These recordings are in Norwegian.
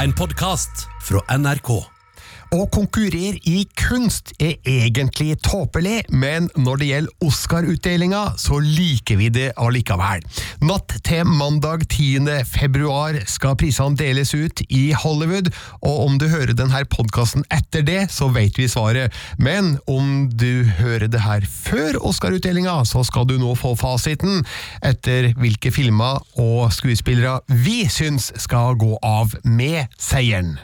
En podkast fra NRK. Å konkurrere i kunst er egentlig tåpelig, men når det gjelder Oscar-utdelinga, så liker vi det allikevel. Natt til mandag 10. februar skal prisene deles ut i Hollywood, og om du hører denne podkasten etter det, så vet vi svaret. Men om du hører det her før Oscar-utdelinga, så skal du nå få fasiten etter hvilke filmer og skuespillere vi syns skal gå av med seieren.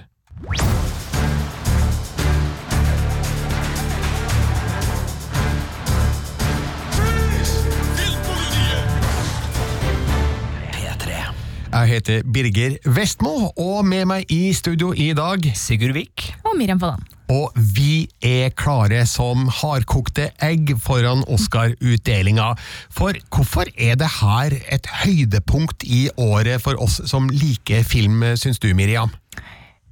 Jeg heter Birger Vestmo, og med meg i studio i dag Sigurd Vik. Og Miriam Fallan. Og vi er klare som hardkokte egg foran Oscar-utdelinga. For hvorfor er det her et høydepunkt i året for oss som liker film, syns du, Miriam?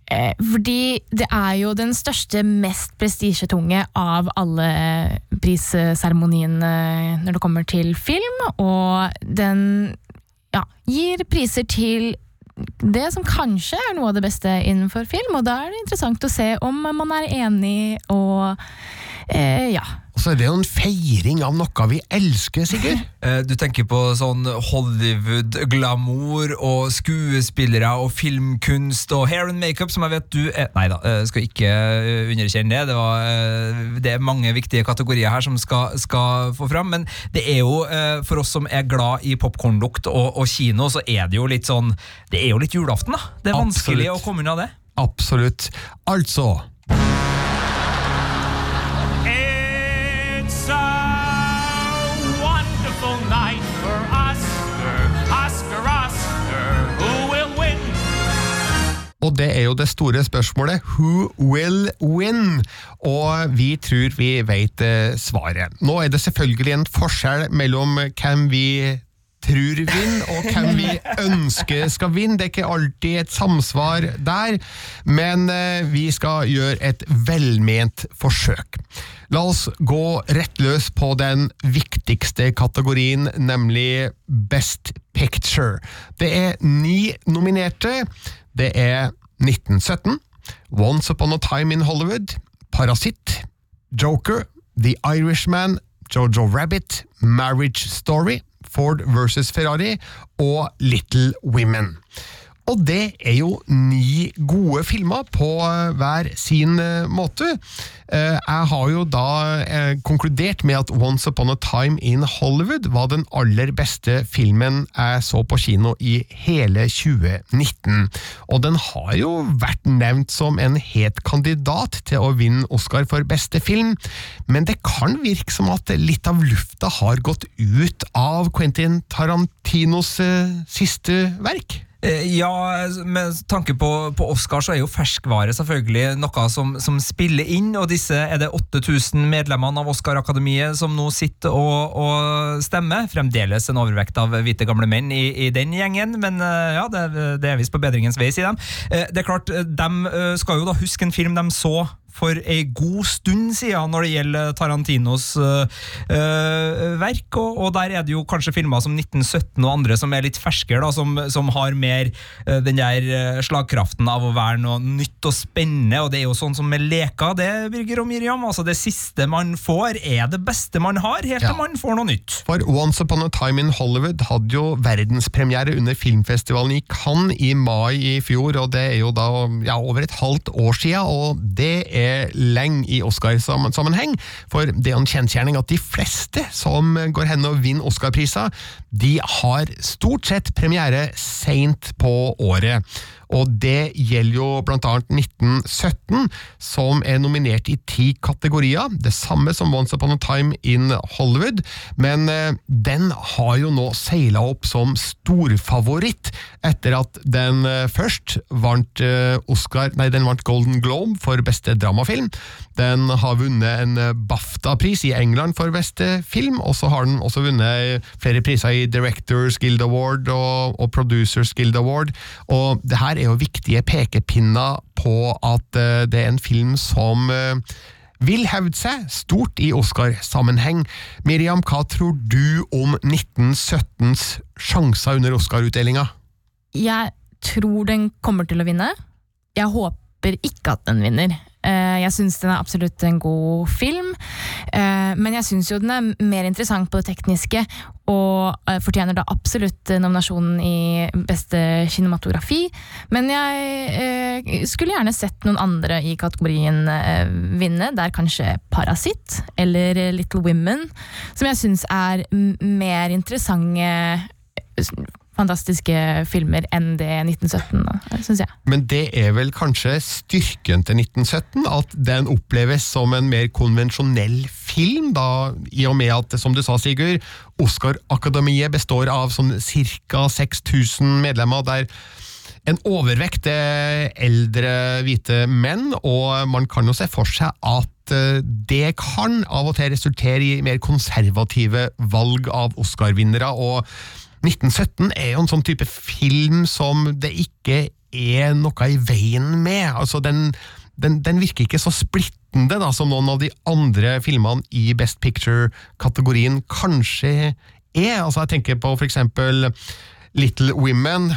Eh, fordi det er jo den største, mest prestisjetunge av alle prisseremoniene når det kommer til film, og den ja, gir priser til det som kanskje er noe av det beste innenfor film, og da er det interessant å se om man er enig og eh, ja. Og så er det jo en feiring av noe vi elsker, Sigurd. Eh, Du tenker på sånn Hollywood-glamour og skuespillere og filmkunst og hair and makeup, som jeg vet du er Nei da, eh, skal ikke eh, underkjenne det. Det, var, det er mange viktige kategorier her som skal, skal få fram. Men det er jo, for oss som er glad i popkornlukt og, og kino, så er det jo litt sånn Det er jo litt julaften, da. Det er vanskelig Absolutt. å komme unna det. Absolutt. Altså Og det er jo det store spørsmålet Who will win? Og vi tror vi vet eh, svaret. Nå er det selvfølgelig en forskjell mellom hvem vi tror vinner, og hvem vi ønsker skal vinne. Det er ikke alltid et samsvar der, men eh, vi skal gjøre et velment forsøk. La oss gå rett løs på den viktigste kategorien, nemlig Best Picture. Det er ni nominerte. Det er 1917, Once Upon a Time in Hollywood, Parasitt, Joker, The Irishman, Jojo Rabbit, Marriage Story, Ford vs. Ferrari og Little Women. Og det er jo ni gode filmer på eh, hver sin eh, måte. Eh, Jeg har jo da konkludert med at Once Upon a Time in Hollywood var den aller beste filmen jeg så på kino i hele 2019. Og den har jo vært nevnt som en het kandidat til å vinne Oscar for beste film, men det kan virke som at litt av lufta har gått ut av Quentin Tarantinos siste verk. Eh, Ja, med tanke på, på Oscar så er jo ferskvare selvfølgelig noe som, som spiller inn, og disse er det 8000 medlemmene av Oscar-akademiet som nå sitter og, og stemmer. Fremdeles en overvekt av hvite gamle menn i, i den gjengen, men eh, ja, det, det er visst på bedringens vei, sier de. Eh, Det er klart, de skal jo da huske en film de så for ei god stund siden når det gjelder Tarantinos uh, uh, verk, og, og der er det jo kanskje filmer som 1917 og andre som er litt ferskere, da, som, som har mer uh, den der slagkraften av å være noe nytt og spennende, og det er jo sånn som med leker, det, Birger og Miriam. altså Det siste man får, er det beste man har, helt til Ja. man får noe nytt. For Once Upon a Time in Hollywood hadde jo verdenspremiere under filmfestivalen i Cannes i mai i fjor, og det er jo da ja, over et halvt år siden, og det er lenge i Oscar-sammenheng. For det er en kjensgjerning at de fleste som går hen og vinner Oscar-priser, de har stort sett premiere seint på året. Og det gjelder jo blant annet 1917, som er nominert i ti kategorier. Det samme som Once Upon a Time in Hollywood, men eh, den har jo nå seila opp som storfavoritt etter at den eh, først vant eh, Oscar, nei, den vant Golden Globe for beste dramafilm. Den har vunnet en eh, BAFTA-pris i England for beste film, og så har den også vunnet flere priser i Directors Guild Award og, og Producers Guild Award. Og det her er jo viktige pekepinner på at uh, det er en film som uh, vil hevde seg stort i Oscar-sammenheng. Miriam, hva tror du om 1917s sjanser under Oscar-utdelinga? Jeg tror den kommer til å vinne. jeg håper ikke at den vinner. Eh, Jeg syns den er absolutt en god film, eh, men jeg syns jo den er mer interessant på det tekniske, og eh, fortjener da absolutt nominasjonen i beste kinematografi. Men jeg skulle gjerne sett noen andre i kategorien vinne, vinne, der kanskje Parasitt eller Little Women, som jeg syns er mer interessante fantastiske filmer enn det 1917, syns jeg. Men det er vel kanskje styrken til 1917, at den oppleves som en mer konvensjonell film, da, i og med at, som du sa Sigurd, Oscar-akademiet består av sånn ca. 6000 medlemmer, der en overvekt er eldre hvite menn, og man kan jo se for seg at eh, det kan av og til resultere i mer konservative valg av Oscar-vinnere. og 1917 er jo en sånn type film som det ikke er noe i veien med. Altså, den, den, den virker ikke så splittende da, som noen av de andre filmene i Best Picture-kategorien kanskje er. Altså, jeg tenker på for eksempel Little Women,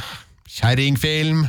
kjerringfilm.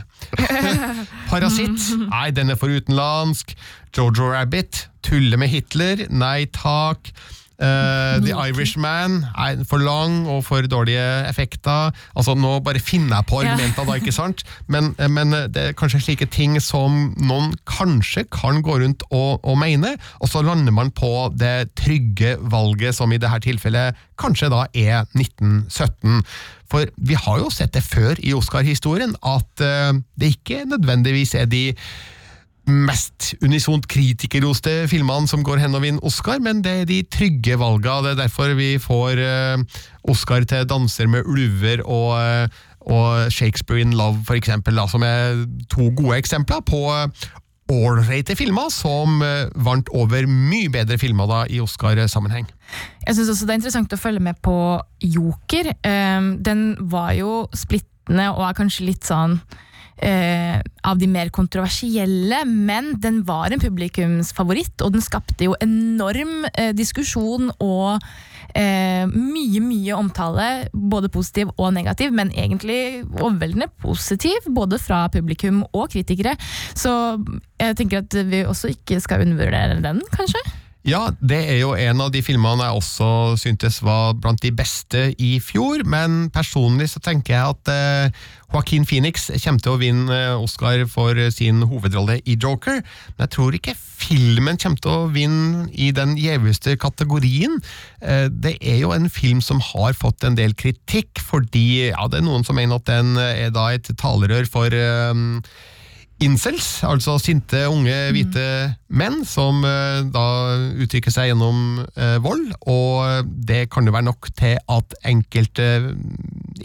Parasitt, nei, den er for utenlandsk. Jojo Rabbit, tulle med Hitler, nei takk. Eh, The Irishman er for lang og for dårlige effekter. Altså Nå bare finner jeg på Ja. argumenter, da, ikke sant? Men, eh, men det er kanskje slike ting som noen kanskje kan gå rundt og, og mene, og så lander man på det trygge valget, som i dette tilfellet kanskje da er 1917. For vi har jo sett det før i Oscar-historien, at uh, det ikke nødvendigvis er de mest unisont kritikerroste filmene som går hen og vinner Oscar, men det er de trygge valga. Det er derfor vi får eh, Oscar til 'Danser med ulver' og, eh, og 'Shakespeare in Love', for eksempel, da, som er to gode eksempler på ålreite filmer som eh, vant over mye bedre filmer da i Oscar-sammenheng. Jeg syns også det er interessant å følge med på Joker. Um, den var jo splittende og er kanskje litt sånn eh, av de mer kontroversielle, men den var en publikumsfavoritt, og den skapte jo enorm eh, diskusjon og eh, mye, mye omtale, både positiv og negativ, men egentlig overveldende positiv, både fra publikum og kritikere. Så jeg tenker at vi også ikke skal undervurdere den, kanskje? Ja, det er jo en av de filmene jeg også syntes var blant de beste i fjor, men personlig så tenker jeg at eh, Joaquin Phoenix kommer til å vinne eh, Oscar for sin hovedrolle i Joker, men jeg tror ikke filmen kommer til å vinne i den gjeveste kategorien. Eh, det er jo en film som har fått en del kritikk, fordi ja, det er noen som mener at den er da et talerør for eh, incels, altså sinte unge hvite menn som eh, da uttrykker seg gjennom eh, vold, og det kan jo være nok til at enkelte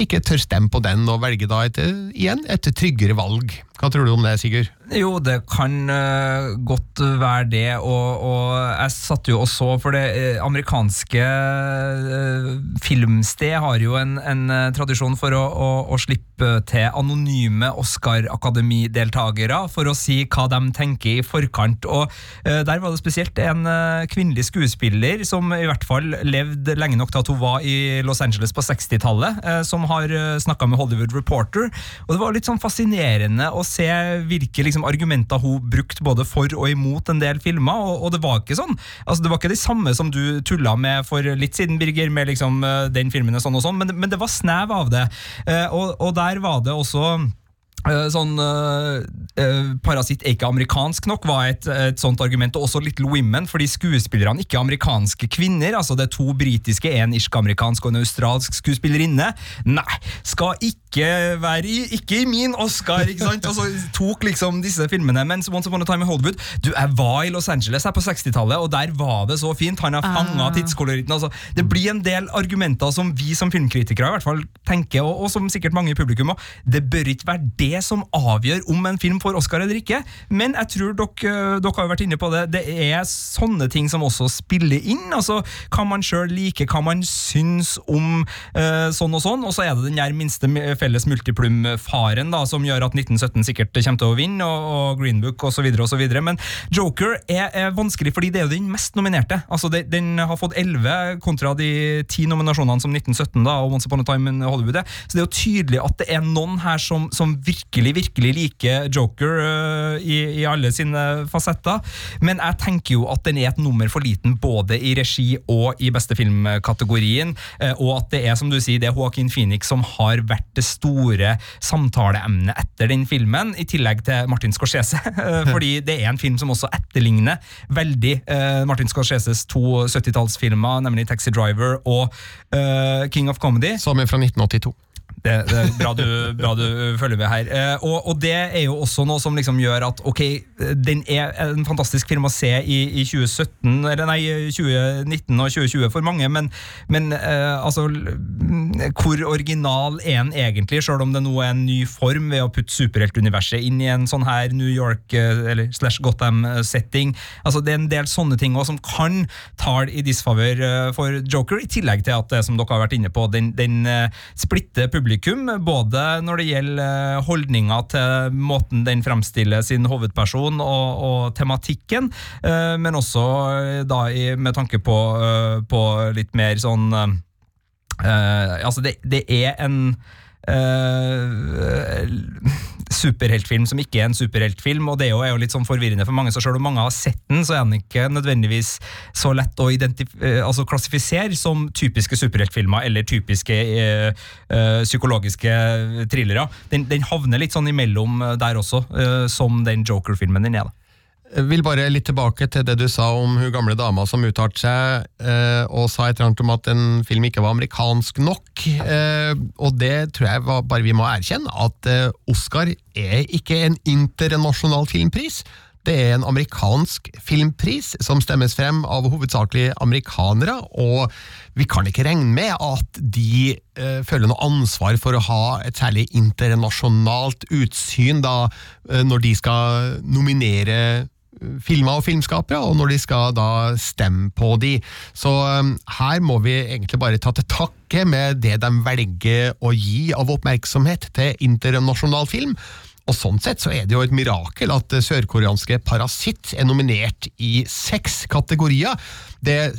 ikke tør stemme på den og velge da et, igjen et tryggere valg. Hva tror du om det, Sigurd? Jo, det kan uh, godt være det, og, og jeg satt jo og så, for det eh, amerikanske uh, filmsted har jo en, en uh, tradisjon for å, å, å slippe til anonyme Oscar-akademideltakere for å si hva de tenker i forkant, og der var det spesielt en kvinnelig skuespiller som i hvert fall levde lenge nok til at hun var i Los Angeles på 60-tallet, eh, som har snakka med Hollywood Reporter, og det var litt sånn fascinerende å se hvilke liksom, argumenter hun brukte både for og imot en del filmer, og, og det var ikke sånn. Altså, det var ikke de samme som du tulla med for litt siden, Birger, med liksom, eh, den filmen og sånn og sånn, men, men det var snev av det. Eh, og, og der var det også Sånn uh, Parasitt er ikke amerikansk nok, var et, et sånt argument. Og også Little Women, fordi skuespillerne ikke er amerikanske kvinner. altså Det er to britiske, en irsk-amerikansk og en australsk skuespillerinne. Nei, skal ikke være i, ikke i min Oscar! ikke sant? Og så tok liksom disse filmene. Mens Once Upon a Time in Hollywood Du, jeg var i Los Angeles her på 60-tallet, og der var det så fint. Han har fanga Ah. tidskoloritten. Altså, det blir en del argumenter som vi som filmkritikere i hvert fall tenker, og, og som sikkert mange i publikum òg. Det bør ikke være det som avgjør om en film får Oscar eller ikke. Men jeg tror dere, dere har jo vært inne på det. Det er sånne ting som også spiller inn. altså Hva man sjøl liker, hva man syns om eh, sånn og sånn. Og så er det den der minste felles multiplum-faren da, som gjør at 1917 sikkert kommer til å vinne, og, og Green Book osv. Men Joker er, er vanskelig, fordi det er jo den mest nominerte. Altså det, Den har fått 11 kontra de ti nominasjonene som 1917 da, og Once Upon a Time in Hollywood. Så det er jo tydelig at det er noen her som, som virkelig, virkelig liker Joker. Øh, i, i alle sine fasetter. Men jeg tenker jo at den er et nummer for liten både i regi og i beste film-kategorien. uh, Og at det er som du sier, det er Joaquin Phoenix som har vært det store samtaleemnet etter den filmen, i tillegg til Martin Scorsese. eh, Fordi det er en film som også etterligner veldig Martin Scorseses to 70-tallsfilmer, nemlig Taxi Driver og King of Comedy. Som er fra 1982. Det, det er bra du, bra du følger med her. Eh, og, og det er jo også noe som liksom gjør at ok, den er en fantastisk film å se i, i 2017, eller nei, 2019 og 2020 for mange, men, men eh, altså Hvor original er den egentlig, sjøl om det nå er en ny form ved å putte superheltuniverset inn i en sånn her New York eh, eller slash Gotham-setting? Altså Det er en del sånne ting også som kan tale i disfavør eh, for Joker, i tillegg til at det som dere har vært inne på, den, den eh, splitter publikum, både når det gjelder holdninga til måten den fremstiller sin hovedperson og, og tematikken, eh, men også eh, da i, med tanke på, eh, på litt mer sånn eh, eh, Altså, det, det er en Uh, superheltfilm som ikke er en superheltfilm, og det er jo, er jo litt sånn forvirrende for mange, så selv om mange har sett den, så er den ikke nødvendigvis så lett å eh, altså klassifisere som typiske superheltfilmer eller typiske uh, uh, psykologiske thrillere. Den, den havner litt sånn imellom eh, der også, eh, som den Joker-filmen den er. da. Jeg vil bare litt tilbake til det du sa om hun gamle dama som uttalte seg eh, og sa et eller annet om at en film ikke var amerikansk nok. Eh, og det tror jeg bare vi må erkjenne, at eh, Oscar er ikke en internasjonal filmpris. Det er en amerikansk filmpris som stemmes frem av hovedsakelig amerikanere, og vi kan ikke regne med at de eh, føler noe ansvar for å ha et særlig internasjonalt utsyn da, eh, når de skal nominere filmer og filmskapere, og når de skal da stemme på de. Så um, her må vi egentlig bare ta til takke med det de velger å gi av oppmerksomhet til internasjonal film. Og sånn sett så er det jo et mirakel at sørkoreanske Parasitt er nominert i seks kategorier. Det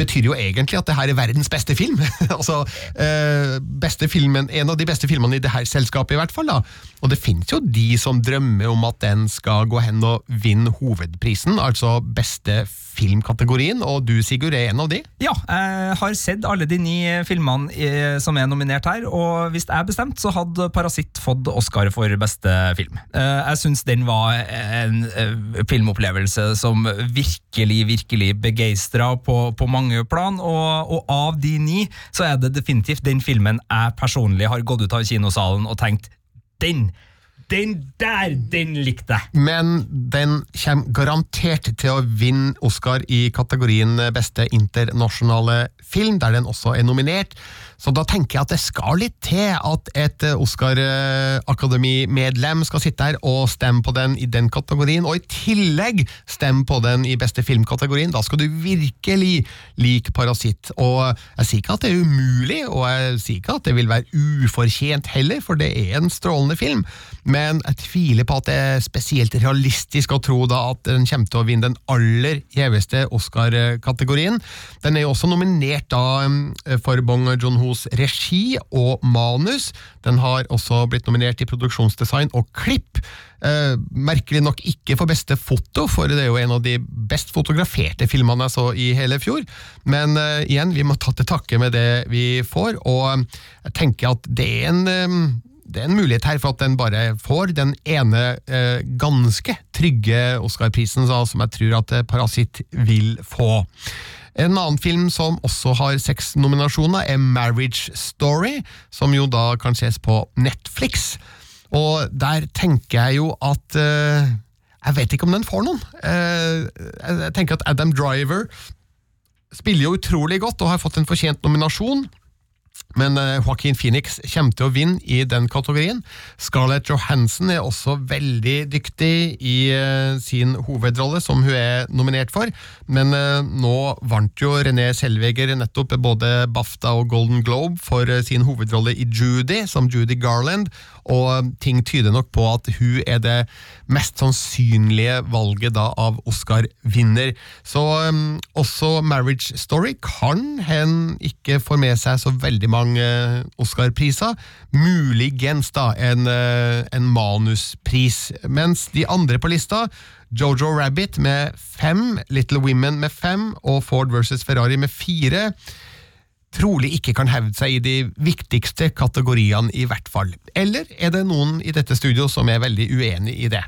betyr jo egentlig at det her er verdens beste film. altså, eh, beste filmen, En av de beste filmene i det her selskapet, i hvert fall. da. Og det finnes jo de som drømmer om at den skal gå hen og vinne hovedprisen, altså beste filmkategorien, og du Sigurd er en av de. Ja, jeg har sett alle de ni filmene eh, som er nominert her, og hvis jeg bestemte, så hadde Parasitt fått Oscar for beste film. Eh, Jeg syns den var en eh, filmopplevelse som virkelig, virkelig begeistra på, på mange plan, og, og av de ni, så er det definitivt den filmen jeg personlig har gått ut av kinosalen og tenkt den, den der, den likte jeg! Men den kommer garantert til å vinne Oscar i kategorien beste internasjonale film, der den også er nominert. Så da tenker jeg at det skal litt til at et Oscar-akademimedlem skal sitte her og stemme på den i den kategorien, og i tillegg stemme på den i beste filmkategorien. Da skal du virkelig like Parasitt. Og jeg sier ikke at det er umulig, og jeg sier ikke at det vil være ufortjent heller, for det er en strålende film, men jeg tviler på at det er spesielt realistisk å tro da at den kommer til å vinne den aller gjeveste Oscar-kategorien. Den er jo også nominert da eh, for Bong Joon-hos regi og manus. Den har også blitt nominert i produksjonsdesign og klipp. Eh, merkelig nok ikke for beste foto, for det er jo en av de best fotograferte filmene jeg så i hele fjor. Men eh, igjen, vi må ta til takke med det vi får, og eh, jeg tenker at det er en eh, det er en mulighet her for at den bare får den ene eh, ganske trygge Oscar-prisen som jeg tror at eh, Parasitt vil få. En annen film som også har seks nominasjoner, er Marriage Story, som jo da kan ses på Netflix. Og der tenker jeg jo at eh, Jeg vet ikke om den får noen. Eh, jeg tenker at Adam Driver spiller jo utrolig godt og har fått en fortjent nominasjon. Men eh, Joaquin Phoenix kommer til å vinne i den kategorien. Scarlett Johansson er også veldig dyktig i eh, sin hovedrolle, som hun er nominert for. Men eh, nå vant jo René Selveger nettopp både BAFTA og Golden Globe for sin hovedrolle i Judy, som Judy Garland, og ting tyder nok på at hun er det mest sannsynlige valget da av Oscar-vinner. Så også Marriage Story kan hen ikke få med seg så veldig mange mange Oscar-priser. Muligens da en, eh, en manuspris. Mens de andre på lista, Jojo Rabbit med fem, Little Women med fem og Ford versus Ferrari med fire, trolig ikke kan hevde seg i de viktigste kategoriene, i hvert fall. Eller er det noen i dette studio som er veldig uenig i det?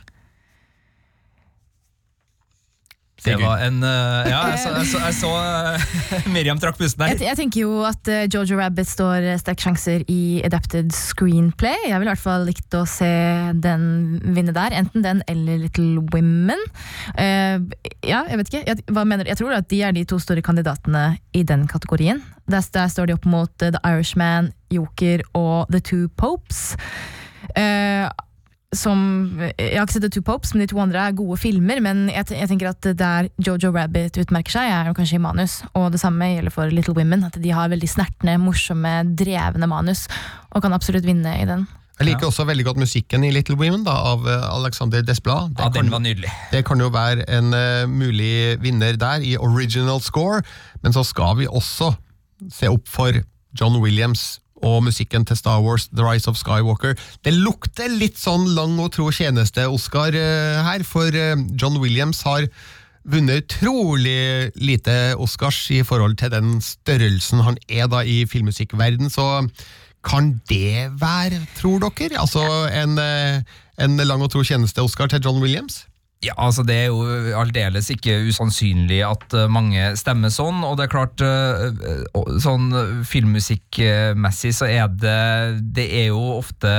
Det var en uh, Ja, jeg så, jeg så, jeg så uh, Miriam trakk pusten Jeg, jeg tenker jo at uh, Jojo Rabbit står sterke sjanser i adapted screenplay. Jeg ville i hvert fall likt å se den vinne der. Enten den eller Little Women. Eh, ja, jeg vet ikke. Jeg, hva mener du? Jeg tror at de er de to store kandidatene i den kategorien. Der, der står de opp mot The Irishman, Joker og The Two Popes. Eh, som, jeg har ikke sett The Two Popes, men de to andre er gode filmer. Men jeg, jeg tenker at der Jojo Rabbit utmerker seg, er jo kanskje i manus. Og det samme gjelder for Little Women. At de har veldig snertne, morsomme, drevne manus. Og kan absolutt vinne i den. Jeg liker også veldig godt musikken i Little Women da, av eh, Alexander Desplat. Det Ja, den var nydelig. Det kan jo være en uh, mulig vinner der i original score, men så skal vi også se opp for John Williams og musikken til Star Wars The Rise of Skywalker. Det lukter litt sånn lang og tro tjeneste-Oscar eh, her, for eh, John Williams har vunnet utrolig lite Oscars i forhold til den størrelsen han er da i filmmusikkverden, så kan det være, tror dere? Altså en, eh, en lang og tro tjeneste-Oscar til John Williams? Ja, altså Det er jo aldeles ikke usannsynlig at eh, mange stemmer sånn. Og det er klart, eh, sånn filmmusikkmessig så er det Det er jo ofte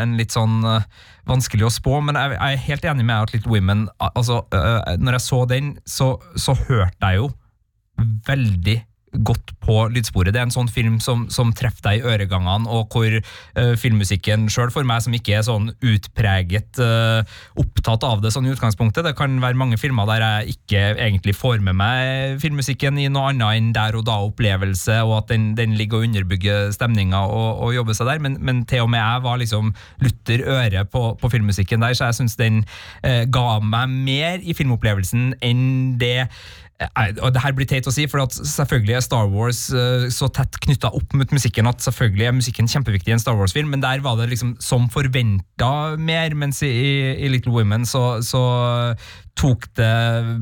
en litt sånn eh, vanskelig å spå, men jeg, er helt enig med at Little Women altså, Når jeg så den, så, så hørte jeg jo veldig godt på lydsporet. Det er en sånn film som, som treffer deg i øregangene, og hvor uh, filmmusikken sjøl, for meg som ikke er sånn utpreget uh, opptatt av det sånn i utgangspunktet Det kan være mange filmer der jeg ikke egentlig får med meg filmmusikken i noe annet enn der og da-opplevelse, og at den, den ligger og underbygger stemninga og, og jobber seg der, men, men til og med jeg var liksom lutter øre på, på filmmusikken der, så jeg syns den uh, ga meg mer i filmopplevelsen enn det og det her blir teit å si, for selvfølgelig er Star Wars eh, så tett knytta opp mot musikken at selvfølgelig er musikken kjempeviktig i en Star Wars-film, men der var det liksom som forventa mer, mens i, i Little Women så, så tok det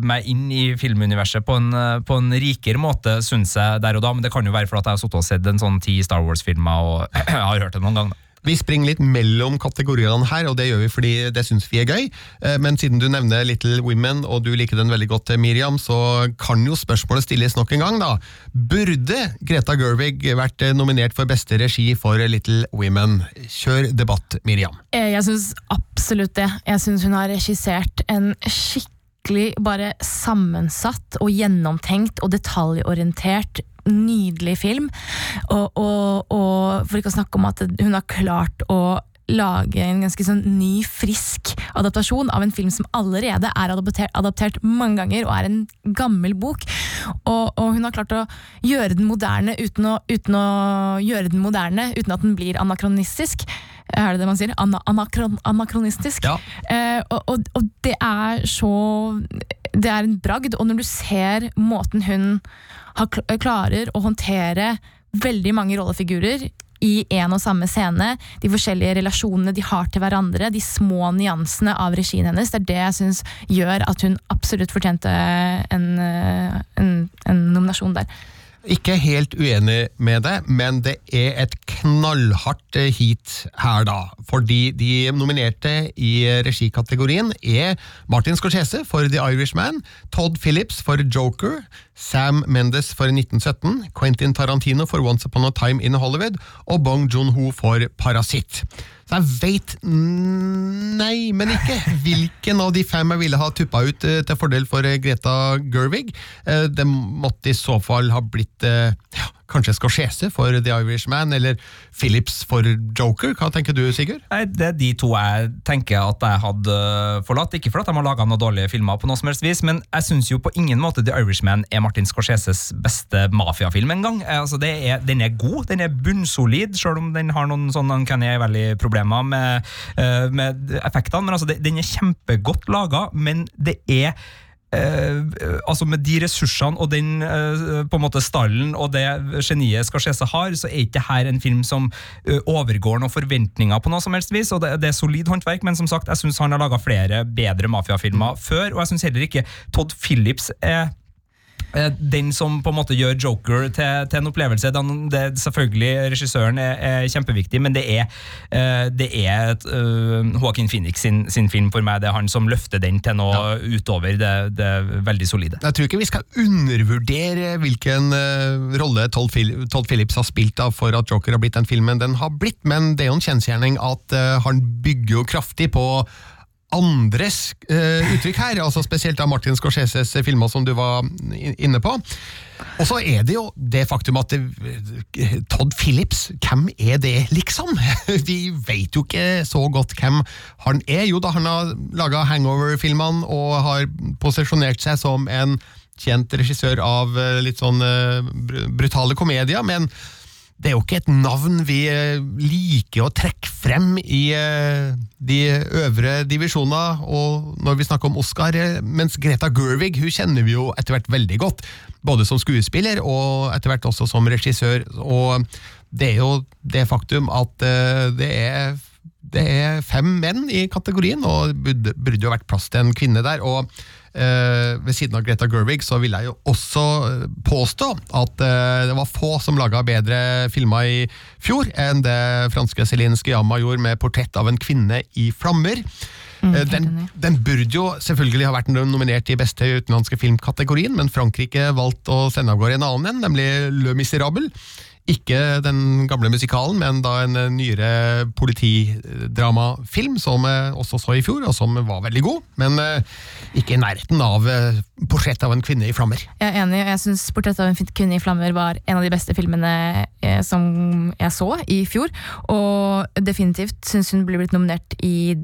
meg inn i filmuniverset på en, på en rikere måte, syns jeg, der og da. Men det kan jo være for at jeg har sittet og sett en sånn ti Star Wars-filmer og har hørt det noen ganger. Vi springer litt mellom kategoriene her, og det gjør vi fordi det syns vi er gøy. Eh, Men siden du nevner Little Women, og du liker den veldig godt, Miriam, så kan jo spørsmålet stilles nok en gang, da. Burde Greta Gerwig vært eh, nominert for beste regi for Little Women? Kjør debatt, Miriam. Eh, Jeg syns absolutt det. Jeg syns hun har regissert en skikkelig bare sammensatt og gjennomtenkt og detaljorientert nydelig film. Og, og, og for ikke å snakke om at hun har klart å lage en ganske sånn ny, frisk adaptasjon av en film som allerede er adaptert, adaptert mange ganger og er en gammel bok. Og, og hun har klart å gjøre den moderne uten å, uten å gjøre den moderne uten at den blir anakronistisk. Er det det man sier? Ana, anakron, anakronistisk. Ja. Eh, og, og, og det er så Det er en bragd, og når du ser måten hun har, klarer å håndtere veldig mange rollefigurer i en og samme scene, de forskjellige relasjonene de har til hverandre, de små nyansene av regien hennes, det er det jeg syns gjør at hun absolutt fortjente en, eh, en, en nominasjon der. Ikke helt uenig med det, men det er et knallhardt eh, heat her, da. Fordi de nominerte i eh, regikategorien er Martin Scorsese for The Irishman, Todd Phillips for Joker, Sam Mendes for 1917, Quentin Tarantino for Once Upon a Time in Hollywood og Bong Joon-ho for Parasitt. Så jeg veit Nei, men ikke hvilken av de fem jeg ville ha tuppa ut eh, til fordel for eh, Greta Gerwig. Eh, Det måtte i så fall ha blitt ja, kanskje Scorsese for The Irishman, eller Phillips for Joker. Hva tenker du, Sigurd? Nei, Det er de to jeg tenker at jeg hadde øh, forlatt. Ikke for at de har laga noen dårlige filmer, på noe som helst vis, men jeg syns jo på ingen måte The Irishman er Martin Scorseses beste mafiafilm engang. Eh, Altså, den er god, den er bunnsolid, selv om den har noen sånne uncanny valley-problemer med, øh, med effektene. Men altså, den er kjempegodt laga, men det er eh, altså Med de ressursene og den eh, på en måte stallen og det geniet Scorsese har, så er ikke her en film som eh, overgår noen forventninger på noe som helst vis. og Det, det er solid håndverk, men som sagt, jeg syns han har laga flere bedre mafiafilmer før. Og jeg syns heller ikke Todd Phillips er den som på en måte gjør Joker til, til en opplevelse. Den, det, selvfølgelig, Regissøren er, er kjempeviktig, men det er, eh, det er et, uh, Joaquin Phoenix sin, sin film for meg. Det er han som løfter den til noe utover det, det veldig solide. Jeg tror ikke vi skal undervurdere hvilken uh, rolle Todd, Phil Todd Phillips har spilt da, for at Joker har blitt den filmen den har blitt, men det er jo en kjensgjerning at uh, han bygger jo kraftig på andres eh, uttrykk her, altså spesielt av Martin Scorseses filmer som du var inne på. Og så er det jo det faktum at det, Todd Phillips, hvem er det, liksom? Vi vet jo ikke så godt hvem han er. Jo da, han har laga Hangover-filmene og har posisjonert seg som en kjent regissør av eh, litt sånn eh, brutale komedier, men det er jo ikke et navn vi eh, liker å trekke frem i eh, de øvre divisjoner, og når vi snakker om Oscar, eh, mens Greta Gerwig hun kjenner vi jo etter hvert veldig godt, både som skuespiller og etter hvert også som regissør, og det er jo det faktum at det er det er fem menn i kategorien, og det burde, jo vært plass til en kvinne der. og Ved siden av Greta Gerwig så vil jeg jo også eh, påstå at eh, det var få som laga bedre filmer i fjor enn det franske Céline Sciamma gjorde med 'Portrett av en kvinne i flammer'. Mm, den, den burde jo selvfølgelig ha vært nominert i beste utenlandske filmkategorien, men Frankrike valgte å sende av gårde en annen en, nemlig Le Miserable. Ikke den gamle musikalen, men da en eh, nyere politidramafilm som jeg også så i fjor, og som var veldig god, men eh, ikke i nærheten av eh, 'Portrett av en kvinne i flammer'. Jeg er enig, og jeg syns 'Portrett av en kvinne i flammer' var en av de beste filmene eh, som jeg så i fjor. Og definitivt syns hun ble blitt nominert i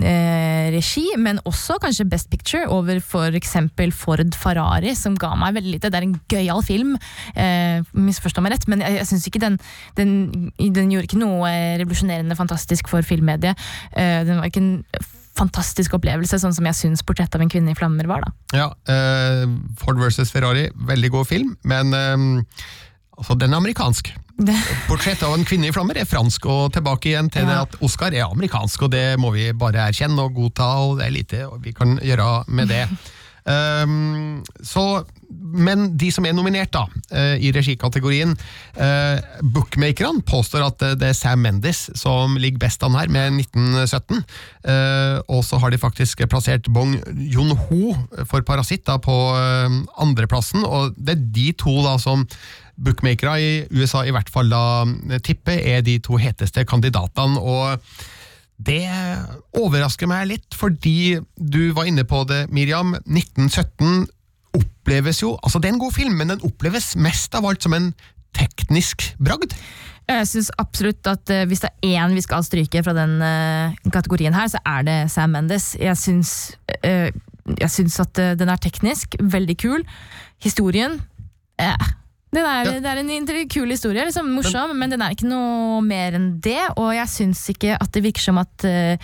eh, regi, men også kanskje Best Picture over f.eks. Ford Ferrari, som ga meg veldig lite. Det er en gøyal film, eh, misforstå meg rett, men jeg, jeg syns ikke den, den Den gjorde ikke noe revolusjonerende fantastisk for filmmediet. Eh, den var ikke en fantastisk opplevelse, sånn som jeg syns 'Portrett av en kvinne i flammer' var. da. Ja, eh, Ford versus Ferrari, veldig god film, men eh, altså, den er amerikansk. 'Portrett av en kvinne i flammer' er fransk, og tilbake igjen til det at Oscar er amerikansk, og det må vi bare erkjenne og godta, og det er lite vi kan gjøre med det. Um, så, men de som er nominert da, eh, i regikategorien, uh, bookmakerne påstår at eh, det er Sam Mendes som ligger best an her, med 1917. Eh, og så har de faktisk plassert Bong Joon-ho for Parasitt da, på andreplassen, og det er de to da som bookmakere i USA i hvert fall da tipper er de to heteste kandidatene. og det overrasker meg litt, fordi du var inne på det, Miriam. 1917 oppleves jo Altså, det er en god film, men den oppleves mest av alt som en teknisk bragd. Jeg syns absolutt at eh, hvis det er én vi skal stryke fra den eh, kategorien her, så er det Sam Mendes. Jeg syns, eh, jeg syns at den er teknisk veldig kul. Historien er, Ja. Det er en kul historie, liksom, morsom, men, den er ikke noe mer enn det. Og jeg syns ikke at det virker som at eh,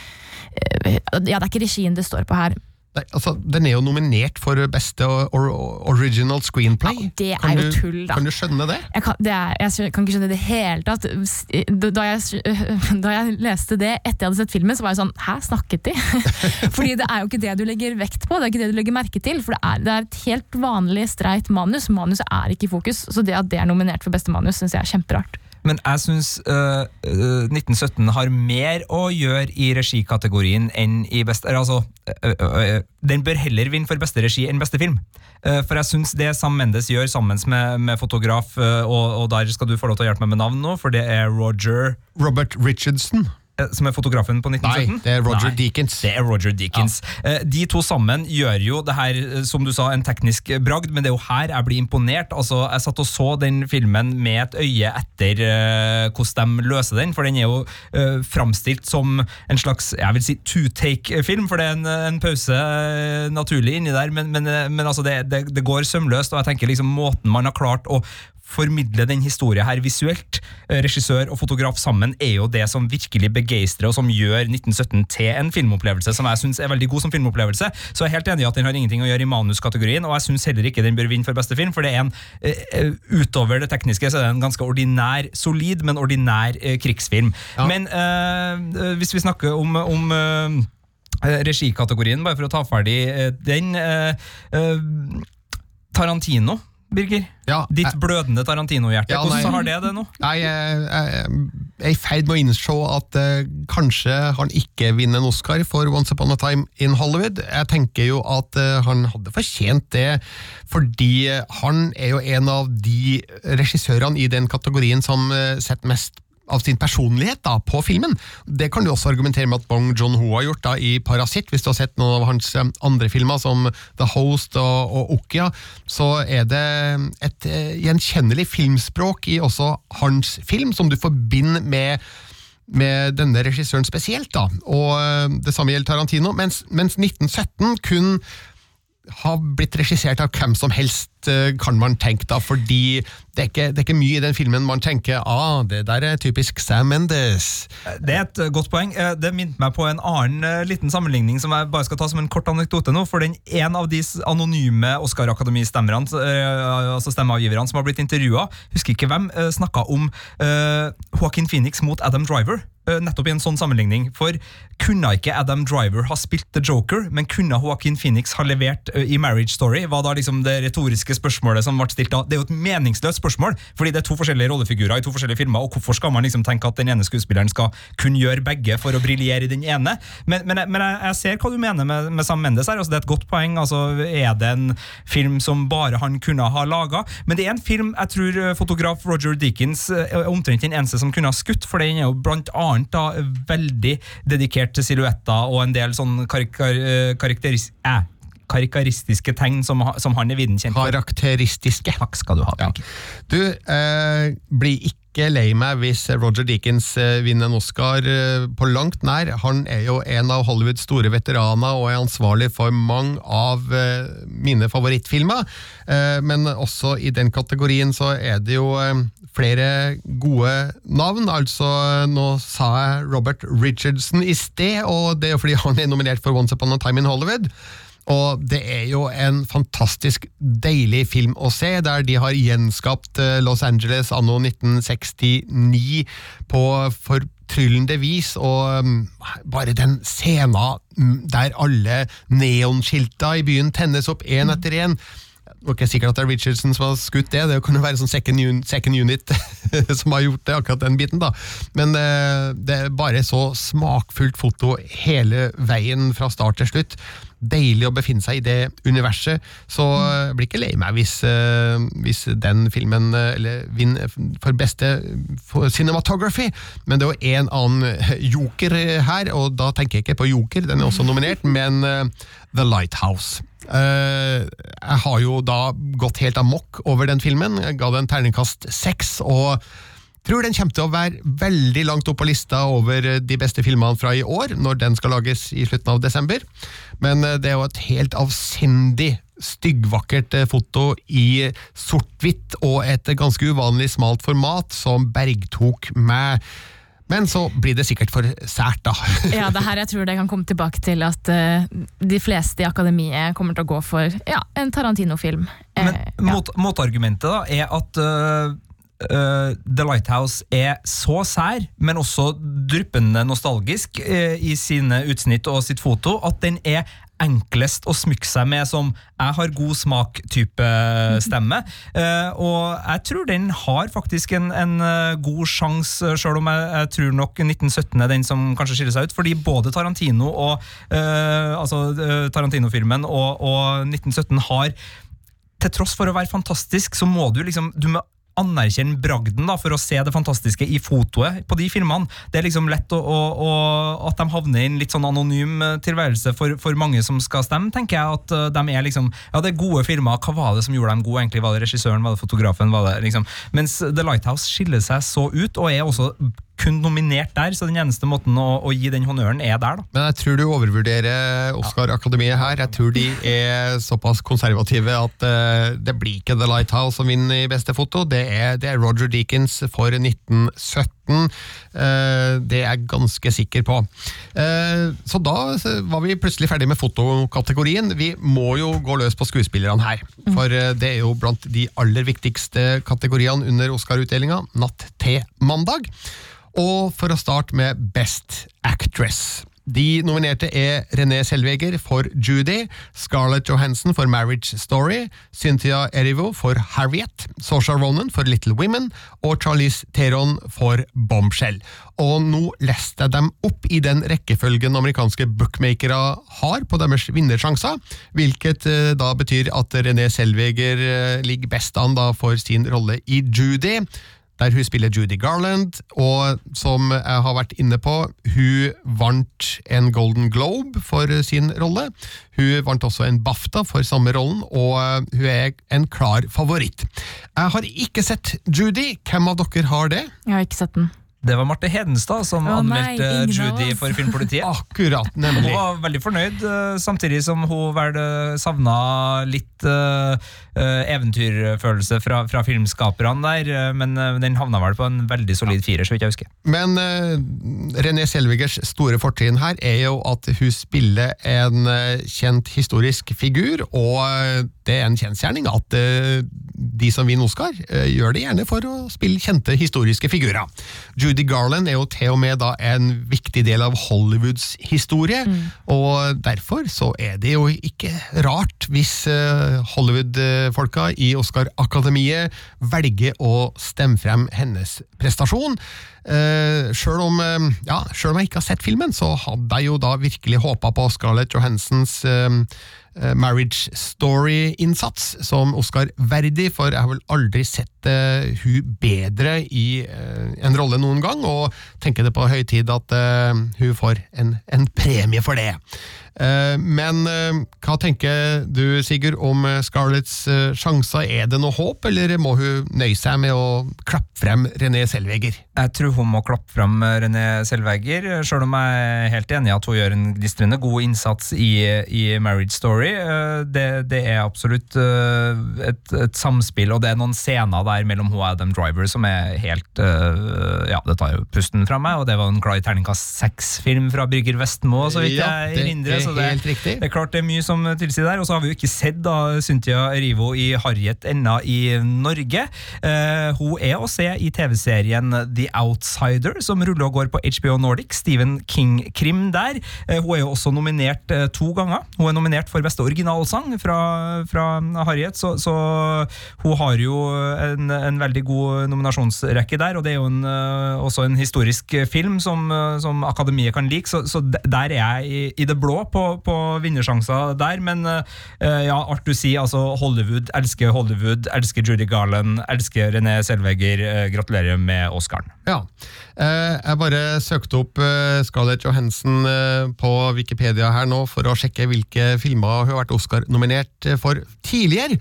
Ja, det er ikke regien det står på her. Nei, altså, Den er jo nominert for beste or original screenplay. Ja, det er Kan jo du- tull, da. Kan du skjønne det? jeg kan, det er, jeg kan ikke skjønne det i det hele tatt. Da jeg, da jeg leste det etter jeg hadde sett filmen, så var jeg sånn Hæ, snakket de? Fordi det er jo ikke det du legger vekt på, det er ikke det du legger merke til. For det er, det er et helt vanlig streit manus. Manuset er ikke i fokus. Så det at det er nominert for beste manus, syns jeg er kjemperart. Men jeg syns 1917 har mer å gjøre i regikategorien enn i beste Altså, øh, den bør heller vinne for beste regi enn beste film. Eh, for jeg syns det Sam Mendes gjør sammen med, med fotograf, og, og der skal du få lov til å hjelpe meg med navn nå, for det er Roger Robert Richardson. Eh, som er fotografen på 1917? Nei, det er Roger Nei. Deakins. Det er Roger Deakins. Ja. De to sammen gjør jo det her, eh, som du sa, en teknisk bragd, men det er jo her jeg blir imponert. Altså, Jeg satt og så den filmen med et øye etter uh, hvordan de løser den, for den er jo uh, framstilt som en slags jeg vil si two-take-film, for det er en, en pause uh, naturlig inni der, men, men, eh, men altså det, det, det går sømløst, og jeg tenker liksom måten man har klart å formidle den historien her visuelt, eh, regissør og fotograf sammen, er jo det som virkelig begeistrer, og som gjør 1917 til en filmopplevelse som jeg syns er veldig god som filmopplevelse. Så jeg er helt enig i at den har ingenting å gjøre i manuskategorien, og jeg syns heller ikke den bør vinne for beste film, for det er en eh, eh, utover det tekniske så er det en ganske ordinær, solid, men ordinær krigsfilm. Men eh, hvis vi snakker om, om eh, regikategorien, bare for å ta ferdig den eh, Tarantino, Birger. Ja, Ditt jeg- blødende Tarantino-hjerte. Ja. Hvordan har det det nå? Jeg, jeg, jeg er i ferd med å innse at eh, kanskje han ikke vinner en Oscar for Once Upon a Time in Hollywood. Jeg tenker jo at eh, han hadde fortjent det, fordi eh, han er jo en av de regissørene i den kategorien som eh, setter mest av sin personlighet da, på filmen. Det kan du også argumentere med at Bong Joon-ho har gjort da, i Parasitt. Hvis du har sett noen av hans eh, andre filmer, som The Host og, og Okia, så er det et eh, gjenkjennelig filmspråk i også hans film, som du forbinder med med denne regissøren spesielt, da. Og eh, det samme gjelder Tarantino. Mens, mens 1917 kun har blitt regissert av hvem som helst, eh, kan man tenke da, fordi det er ikke, det er ikke mye i den filmen man tenker ah, det der er typisk Sam Mendes. Det er et eh, godt poeng. Eh, Det minte meg på en annen eh, liten sammenligning som jeg bare skal ta som en kort anekdote nå. For den en av de anonyme Oscar-akademistemmerne, eh, altså stemmeavgiverne som har blitt intervjua, husker ikke hvem, eh, snakka om eh, Joaquin Phoenix mot Adam Driver. Eh, Nettopp i en sånn sammenligning. For kunne ikke Adam Driver ha spilt The Joker, men kunne Joaquin Phoenix ha levert eh, i Marriage Story? Var da liksom det retoriske spørsmålet som ble stilt da. Det er jo et meningsløst spørsmål, fordi det er to forskjellige rollefigurer i to forskjellige filmer, og hvorfor skal man liksom tenke at den ene skuespilleren skal kunne gjøre begge for å briljere i den ene? Men, men, men jeg, jeg ser hva du mener med, med Sam Mendes her, altså det er et godt poeng. altså Er det en film som bare han kunne ha laga? Men det er en film jeg tror eh, fotograf Roger Dickens er omtrent den eneste som kunne ha skutt, for den er jo blant annet da veldig dedikert til silhuetter og en del sånn eh, karakteris... Eh, karakteristiske tegn som, som han er viden kjent for. Karakteristiske. Takk skal du ha. Ja. Du, eh, blir ikke lei meg hvis Roger Deakins eh, vinner en Oscar eh, på langt nær. Han er jo en av Hollywoods store veteraner og er ansvarlig for mange av eh, mine favorittfilmer. Men også i den kategorien så er det jo flere gode navn. Altså, nå sa jeg Robert Richardson i sted, og det er jo fordi han er nominert for Once Upon a Time in Hollywood. Og det er jo en fantastisk deilig film å se, der de har gjenskapt eh, Los Angeles anno 1969 på fortryllende vis, og mm, bare den scenen mm, der alle neonskilta i byen tennes opp én etter én. Var ikke sikkert at det er Richardson som har skutt det, det kan jo være sånn second, un second unit som har gjort det, akkurat den biten. da. Men eh, det er bare så smakfullt foto hele veien fra start til slutt. Deilig å befinne seg i det universet, så jeg blir ikke lei meg hvis, eh, hvis den filmen eh, eller vinner for beste for cinematography, men det er jo en annen joker her, og da tenker jeg ikke på Joker, den er også nominert, men eh, The Lighthouse. Eh, jeg har jo da gått helt amok over den filmen, jeg ga den terningkast seks, og tror den kommer til å være veldig langt opp på lista over eh, de beste filmene fra i år, når den skal lages i slutten av desember. Men eh, det er jo et helt avsindig styggvakkert foto i sort-hvitt og et ganske uvanlig smalt format som bergtok meg. Men så blir det sikkert for sært, da. Ja, det her jeg tror det kan komme tilbake til at uh, de fleste i akademiet kommer til å gå for ja, en Tarantino-film. Eh, Men ja. mot, motargumentet da er at øh, øh, The Lighthouse er så sær, men også dryppende nostalgisk uh, i sine utsnitt og sitt foto, at den er enklest å smykke seg med som 'jeg har god smak'-type stemme. Uh, og jeg tror den har faktisk en, en god sjanse, sjøl om jeg, jeg tror nok 1917 er den som kanskje skiller seg ut. Fordi både Tarantino og uh, altså Tarantino-filmen og, og 1917 har til tross for å være fantastisk, så må du liksom du må anerkjenne bragden da, for å se det fantastiske i fotoet på de filmene. Det er liksom lett å, å, å, at de havner i en litt sånn anonym eh, tilværelse for, for mange som skal stemme, tenker jeg. At eh, de er liksom Ja, det er gode filmer. Hva var det som gjorde dem gode, egentlig? Var det regissøren, var det fotografen? Var det liksom Mens The Lighthouse skiller seg så ut, og er også kun nominert der, så den eneste måten å, å gi den honnøren er der, da. Men jeg tror du overvurderer Oscar-akademiet her. Jeg tror de er såpass konservative at uh, det blir ikke The Lighthouse som vinner i beste foto. Det er, det er Roger Deakins for 1917. Uh, det er jeg ganske sikker på. Uh, så da var vi plutselig ferdig med fotokategorien. Vi må jo gå løs på skuespillerne her. For eh, det er jo blant de aller viktigste kategoriene under Oscar-utdelinga natt til mandag. Og for å starte med Best Actress. De nominerte er René Selveger for Judy, Scarlett Johansson for Marriage Story, Cynthia Erivo for Harriet, Saoirse Ronan for Little Women og Charlize Theron for Bombshell. Og nå leste jeg dem opp i den rekkefølgen amerikanske bookmakere har på deres vinnersjanser, hvilket eh, da betyr at René Selveger eh, ligger best an for sin rolle i Judy der hun spiller Judy Garland, og som jeg har vært inne på, hun vant en Golden Globe for sin rolle. Hun vant også en BAFTA for samme rollen, og hun er en klar favoritt. Jeg har ikke sett Judy. Hvem av dere har det? Jeg har ikke sett den. Det var Marte Hedenstad som oh, anmeldte nei, Judy oss. for Filmpolitiet. Akkurat, nemlig. Hun var veldig fornøyd, eh, samtidig som hun vel eh, savna litt eh, eventyrfølelse fra, fra filmskaperne der, men uh, den havna vel på en veldig solid firer, så vidt jeg husker. Men uh, René Selvigers store fortrinn her er jo at hun spiller en kjent historisk figur, og det er en kjensgjerning at de som vinner Oscar, gjør det gjerne for å spille kjente historiske figurer. Judy Garland er jo til og med da en viktig del av Hollywoods historie, og derfor så er det jo ikke rart hvis eh, Hollywood-folka i Oscar-akademiet velger å stemme frem hennes prestasjon. Uh, Sjøl om, eh, ja, om jeg ikke har sett filmen, så hadde jeg jo da virkelig håpa på Scarlett Johansens eh, eh, Marriage Story-innsats som Oscar-verdig, for jeg har vel aldri sett eh, hun bedre i eh, en rolle noen gang, og tenker det på høy tid at eh, hun får en, en premie for det. Eh, men eh, hva tenker du, Sigurd, om eh, Scarletts sjanser? Er det noe håp, eller må hun nøye seg med å klappe frem René Selveger? Jeg tror hun må klappe frem René Selvegger, selv om jeg er helt enig i at hun gjør en glistrende god innsats i, i Marriage Story. Det, det er absolutt et, et samspill, og det er noen scener der mellom hun og Adam Driver som er helt Ja, det tar jo pusten fra meg, og det var en i terningkast seks-film fra Brygger Vestmo, så vidt Ja, jeg erindrer. er så det, det er klart det er mye som tilsier der, og så har vi jo ikke sett da Cynthia Erivo i Harriet ennå i Norge. Uh, hun er å se i TV-serien The Outsider, som ruller og går på HBO Nordic. Stephen King-krim der. Uh, hun er jo også nominert uh, to ganger. Hun er nominert for beste originalsang fra, fra Harriet, så, så hun har jo en, en veldig god nominasjonsrekke der, og det er jo en, også en historisk film som, som Akademiet kan like, så, så der er jeg i, i det blå på, på vinnersjanser der, men eh, ja, alt du sier, altså Hollywood, elsker Hollywood, elsker Judy Garland, elsker René Selvegger, eh, gratulerer med Oscaren. Ja. Eh, jeg bare søkte opp Scarlett Johansson eh, på Wikipedia her nå for å sjekke hvilke filmer hun har vært Oscar-nominert for tidligere.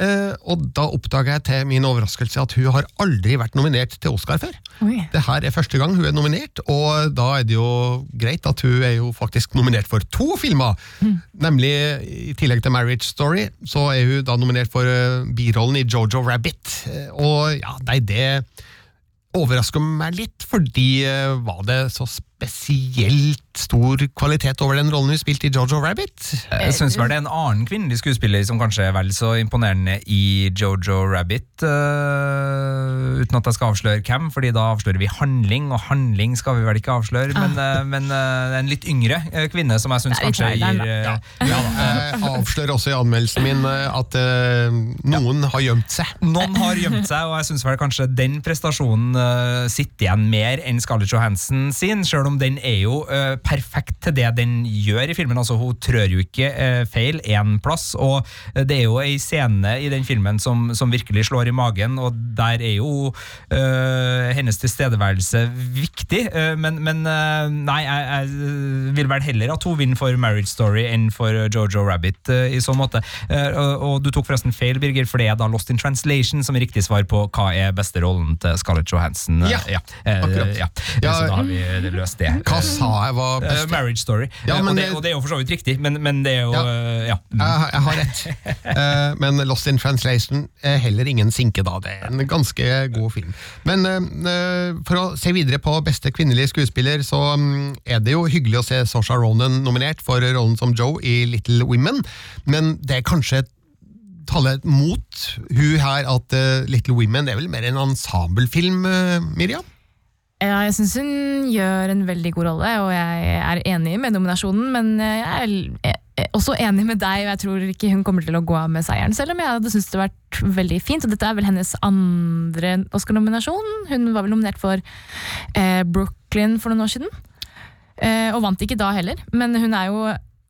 Eh, og da oppdaga jeg til min overraskelse at hun har aldri vært nominert til Oscar før. Oi. Det her er første gang hun er nominert, og da er det jo greit at hun er jo faktisk nominert for to filmer. Nemlig, i tillegg til Marriage Story, så er hun da nominert for eh, birollen i Jojo Rabbit. Eh, og ja, nei, det overrasker meg litt, fordi var det så spesielt stor kvalitet over den rollen hun spilte i Jojo Rabbit? Jeg syns vel det er en annen kvinnelig skuespiller som kanskje er vel så imponerende i Jojo Rabbit, uh, uten at jeg skal avsløre hvem, fordi da avslører vi handling, og handling skal vi vel ikke avsløre, men, uh, men uh, en litt yngre kvinne som jeg syns kanskje gir Ja, Jeg avslører også i anmeldelsen min at noen har gjemt seg. Noen har gjemt seg, og jeg syns vel kanskje den prestasjonen sitter igjen mer enn Scarlett Johansson sin, selv om om den er jo uh, perfekt til det den gjør i filmen. altså Hun trør jo ikke uh, feil én plass, og eh, det er jo ei scene i den filmen som, som virkelig slår i magen, og der er jo uh, hennes tilstedeværelse viktig. men, men nei, jeg, jeg vil vel heller at hun vinner for Marriage Story enn for Jojo Rabbit i så måte. Og, du tok forresten feil, Birger, for det er da Lost in Translation som er riktig svar på hva er beste rollen til Scarlett Johansson. Ja, Eh, akkurat. ja. Ja, så da har vi løst det. Hva sa jeg var Eh, Uh, marriage Story. Ja, men og, det, og det er jo for så vidt riktig, men, men det er jo Ja. ja. Jeg, jeg har rett. uh, men Lost in Translation er heller ingen sinke, da. Det er en ganske god film. Men uh, for å se videre på beste kvinnelige skuespiller, så mm, er det jo hyggelig å se Sosha Ronan nominert for rollen som Joe i Little Women, men det er kanskje tale mot hun her at Little Women er vel mer en ensemblefilm, Miriam? Ja, jeg syns hun gjør en veldig god rolle, og jeg er enig med nominasjonen. Men jeg er er også enig med deg, og jeg tror ikke hun kommer til å gå av med seieren. Selv om jeg hadde syntes det hadde vært veldig fint. Og dette er vel hennes andre Oscar-nominasjon. Hun var vel nominert for eh, Brooklyn for noen år siden. Eh, og vant ikke da heller. Men hun er jo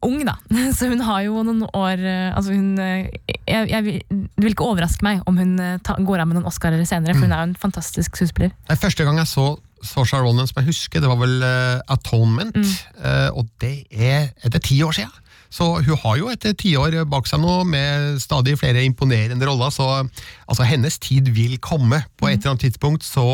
ung, da. Så hun har jo noen år eh, altså hun, eh, jeg, jeg, Det vil ikke overraske meg om hun eh, ta, går av med noen Oscarer senere, for hun er jo en fantastisk skuespiller. Er første gang jeg så Saoirse Ronan som jeg husker, det var vel uh, Atonement, eh, og det er, er det ti år siden. Så hun har jo et tiår bak seg nå med stadig flere imponerende roller, så altså, hennes tid vil komme. På et eller annet tidspunkt så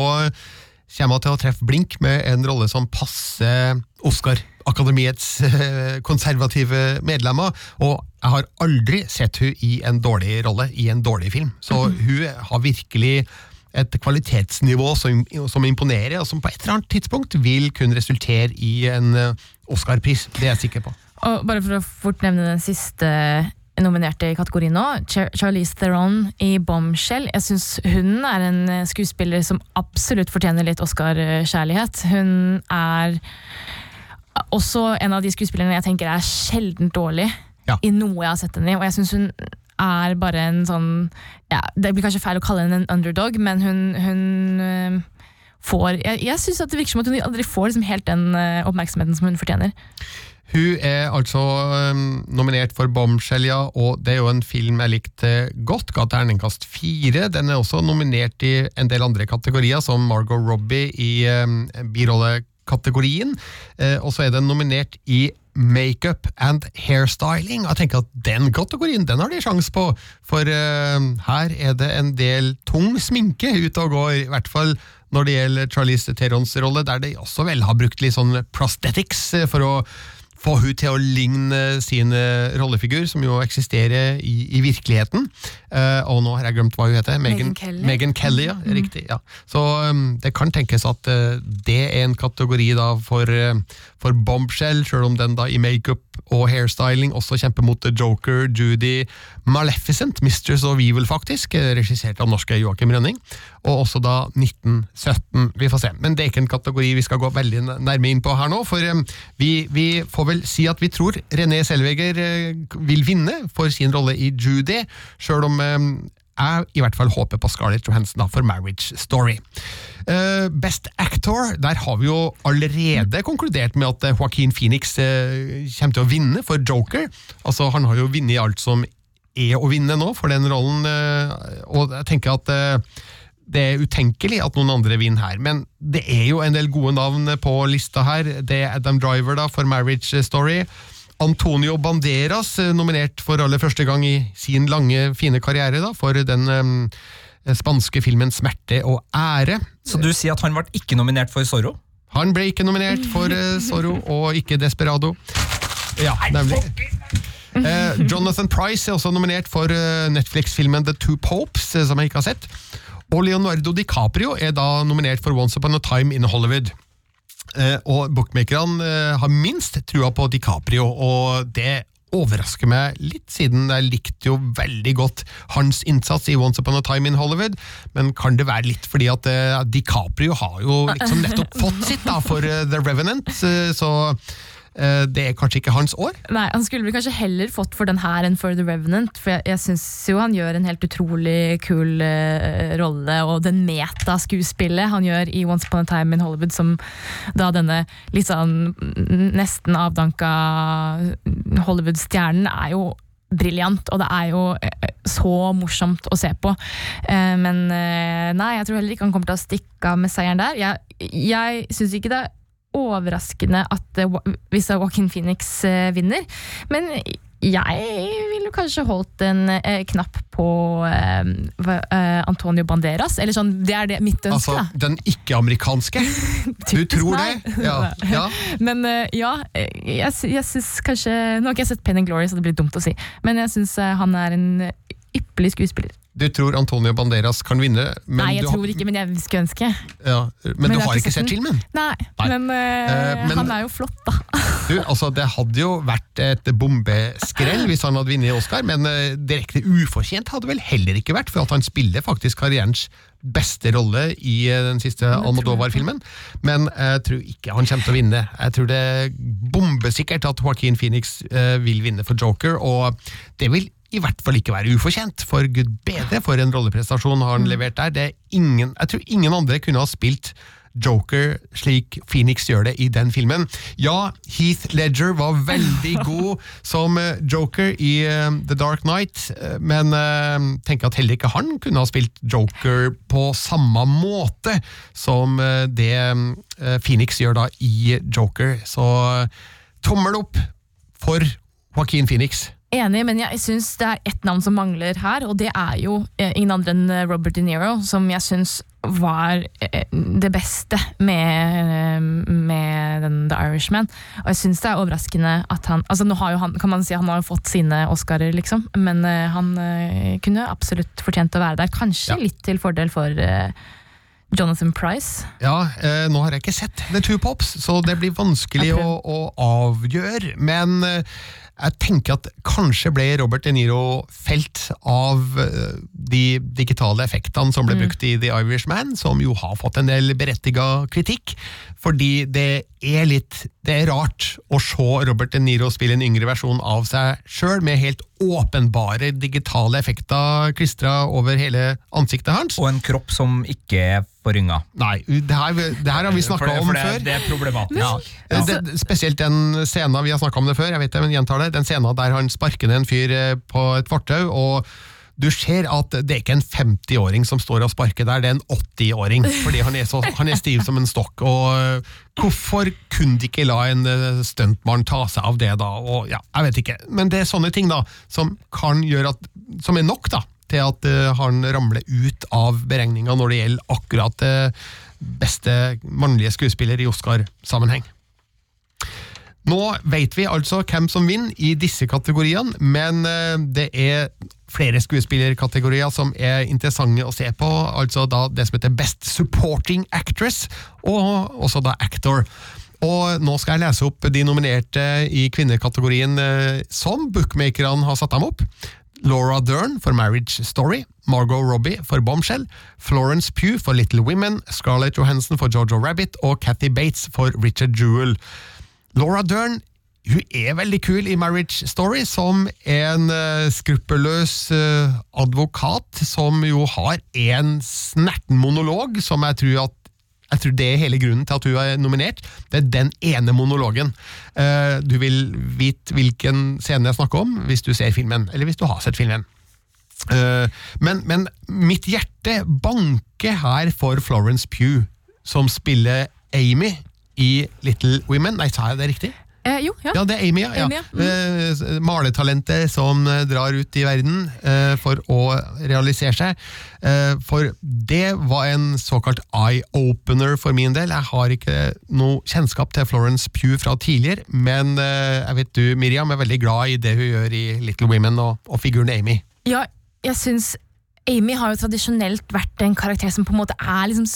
kommer hun til å treffe blink med en rolle som passer Oscar-akademiets eh, konservative medlemmer, og jeg har aldri sett hun i en dårlig rolle, i en dårlig film. Så hun har virkelig et kvalitetsnivå som, som imponerer, og som på et eller annet tidspunkt vil kunne resultere i en eh, Oscar-pris. Det er jeg sikker på. Og bare for å fort nevne den siste nominerte i kategorien nå, Char Charlize Theron i Bombshell. Jeg syns hun er en skuespiller som absolutt fortjener litt Oscar-kjærlighet. Hun er også en av de skuespillerne jeg tenker er sjeldent dårlig Ja. i noe jeg har sett henne i, og jeg syns hun er bare en sånn ja, Det blir kanskje feil å kalle henne en underdog, men hun, hun øh, får Jeg, jeg syns det virker som at hun aldri får liksom helt den øh, oppmerksomheten som hun fortjener. Hun er altså um, nominert for Bombshell, og det er jo en film jeg likte godt. Ga terningkast fire. Den er også nominert i en del andre kategorier, som Margot Robbie i um, birollekategorien. Uh, og så er den nominert i Makeup and hairstyling. Jeg tenker at Den kategorien den har de sjanse på, for uh, her er det en del tung sminke ute og går. I hvert fall når det gjelder Charlize Therons rolle, der de også vel har brukt litt sånn prosthetics eh, for å få hun til å ligne sin rollefigur, som jo eksisterer i, i virkeligheten. Eh, og nå har jeg glemt hva hun heter. Megan Kelly. Megan Kelly, ja. Riktig. ja. Så um, det kan tenkes at uh, det er en kategori da for, uh, for Bombshell, selv om den da i makeup og hairstyling også kjemper mot Joker, Judy, Maleficent, Mistress of Evil faktisk, regissert av norske Joakim Rønning, og også da 1917. Vi får se. Men det er ikke en kategori vi skal gå veldig nærme inn på her nå, for um, vi, vi får vel si at vi tror René Selveger uh, vil vinne for sin rolle i Judy, selv om eh, jeg i hvert fall håper på Scarlett Johansson da, for Marriage Story. Eh, Best Actor, der har vi jo allerede konkludert med at eh, Joaquin Phoenix eh, kommer til å vinne for Joker. Altså, Han har jo vunnet alt som er å vinne nå for den rollen, eh, og jeg tenker at eh, det er utenkelig at noen andre vinner her, men det er jo en del gode navn på lista her. Det er Adam Driver da for Marriage Story. Antonio Banderas, eh, nominert for aller første gang i sin lange, fine karriere da, for den um, spanske filmen Smerte og ære. Så du sier at han ble ikke nominert for Zorro? Han ble ikke nominert for eh, Zorro og ikke Desperado. Ja, nemlig. Jonathan Price er også nominert for Netflix-filmen The Two Popes, som jeg ikke har sett. Og Leonardo DiCaprio er da nominert for Once Upon a Time in Hollywood. Eh, og bookmakerne eh, har minst trua på DiCaprio, og det overrasker meg litt, siden jeg likte jo veldig godt hans innsats i Once Upon a Time in Hollywood, men kan det være litt fordi at eh, DiCaprio har jo liksom nettopp fått sitt da for The Revenant, så det er kanskje ikke hans år. Nei, Han skulle vel kanskje heller fått for den her enn for The Revenant, for jeg, jeg syns jo han gjør en helt utrolig kul uh, rolle, og den metaskuespillet han gjør i Once Upon a Time in Hollywood, som da denne litt sånn mm, nesten avdanka Hollywood-stjernen, er jo briljant, og det er jo eh, så morsomt å se på. Eh, Men eh, nei, jeg tror heller ikke han kommer til å stikke av med seieren der. Jeg, jeg syns ikke det overraskende at eh, hvis Joaquin Phoenix eh, vinner, men jeg ville kanskje holdt en eh, knapp på eh, eh, Antonio Banderas. Eller sånn, det er det mitt ønske, Altså den ikke-amerikanske. Du tror meg. det? Ja. ja. Men eh, ja, jeg, jeg syns kanskje Nå har ikke jeg sett Penn and Glory, så det blir dumt å si, men jeg syns han er en ypperlig skuespiller. Du tror Antonio Banderas kan vinne, men, Nei, jeg du, har- tror ikke, men jeg skulle ønske. ja, men du har ikke sett filmen? Nei, Nei. Men, Eh, men- han er jo flott, da. Du, altså Det hadde jo vært et bombeskrell hvis han hadde vunnet Oscar, men uh, direkte ufortjent hadde vel heller ikke vært, for at han spiller faktisk karrierens beste rolle i den siste Almodovar-filmen. Men jeg tror ikke han kommer til å vinne. Jeg tror det er bombesikkert at Joaquin Phoenix vil vinne for Joker, og det vil i hvert fall ikke være ufortjent, for gud bedre for en rolleprestasjon har han levert der. Det er ingen, jeg tror ingen andre kunne ha spilt Joker slik Phoenix gjør det i den filmen. Ja, Heath Ledger var veldig god som eh, Joker i eh, The Dark Knight, eh, men tenk at heller ikke han kunne ha spilt Joker på samme måte som det Phoenix gjør da i Joker. Så tommel opp for Joaquin Phoenix. Enig, men jeg syns det er ett navn som mangler her, og det er jo eh, ingen andre enn eh, Robert De Niro, som jeg syns var eh, det beste med, med den The Irishman. Og jeg syns det er overraskende at han Altså nå har jo han, kan man si han har fått sine Oscarer, liksom, men han kunne absolutt fortjent å være der. Kanskje Ja. litt til fordel for Jonathan Price. Ja, eh, nå har jeg ikke sett The Two Pops, så det blir vanskelig å, å avgjøre. Men eh, jeg tenker at kanskje ble Robert De Niro felt av eh, de digitale effektene som ble brukt i The Irishman, som jo har fått en del berettiga kritikk. Fordi det er litt Det er rart å se Robert De Niro spille en yngre versjon av seg sjøl, med helt åpenbare digitale effekter klistra over hele ansiktet hans. Og en kropp som ikke er rynga. Nei, det her, det her har vi snakka om det, før. Det er problematisk. Ja. Ja. Det, spesielt den scenen vi har snakka om det før, jeg vet det, men gjentar det, den scenen der han sparker ned en fyr eh, på et fortau, og du ser at det er ikke en 50-åring som står og sparker der, det er en 80-åring, fordi han er, så, han er stiv som en stokk. og eh, Hvorfor kunne de ikke la en eh, stuntmann ta seg av det, da? Og, ja, jeg vet ikke, men det er sånne ting da, som kan gjøre at, som er nok da, til at eh, han ramler ut av beregninga når det gjelder akkurat eh, beste mannlige skuespiller i Oscar-sammenheng. Nå vet vi altså hvem som vinner i disse kategoriene, men eh, det er flere skuespillerkategorier som er interessante å se på, altså da det som heter Best Supporting Actress, og også da Actor. Og nå skal jeg lese opp de nominerte i kvinnekategorien som bookmakerne har satt dem opp. Laura Dern for Marriage Story, Margot Robbie for Bombshell, Florence Pugh for Little Women, Scarlett Johansson for Jojo Rabbit og Kathy Bates for Richard Jewell. Laura Dern hun er veldig kul i Marriage Story, som en uh, skruppelløs uh, advokat som jo har en snerten monolog som jeg tror at jeg tror det er hele grunnen til at hun er nominert. Det er den ene monologen. Eh, du vil vite hvilken scene jeg snakker om hvis du ser filmen, eller hvis du har sett filmen. Eh, men, men mitt hjerte banker her for Florence Pugh, som spiller Amy i Little Women. Nei, sa jeg det riktig? Eh, jo, ja. Ja, det er Amy, ja. Amy, ja. Mm. Eh, maletalentet som eh, drar ut i verden eh, for å realisere seg. Eh, for det var en såkalt eye-opener for min del. Jeg har ikke noe kjennskap til Florence Pugh fra tidligere, men jeg vet du, Miriam, er veldig glad i det hun gjør i Little Women og, og figuren Amy. Ja, jeg syns Amy har jo tradisjonelt vært en karakter som på en måte er liksom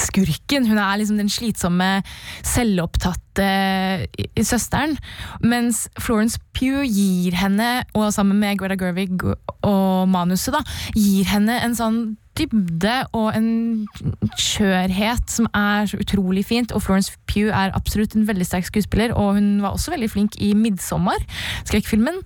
skurken. Hun er liksom den slitsomme, selvopptatte i søsteren. Mens Florence Pugh gir henne, og sammen med Greta Gervig og manuset, da, gir henne en sånn dybde og en skjørhet som er så utrolig fint. Og Florence Pugh er absolutt en veldig sterk skuespiller, og hun var også veldig flink i 'Midtsommer', skrekkfilmen.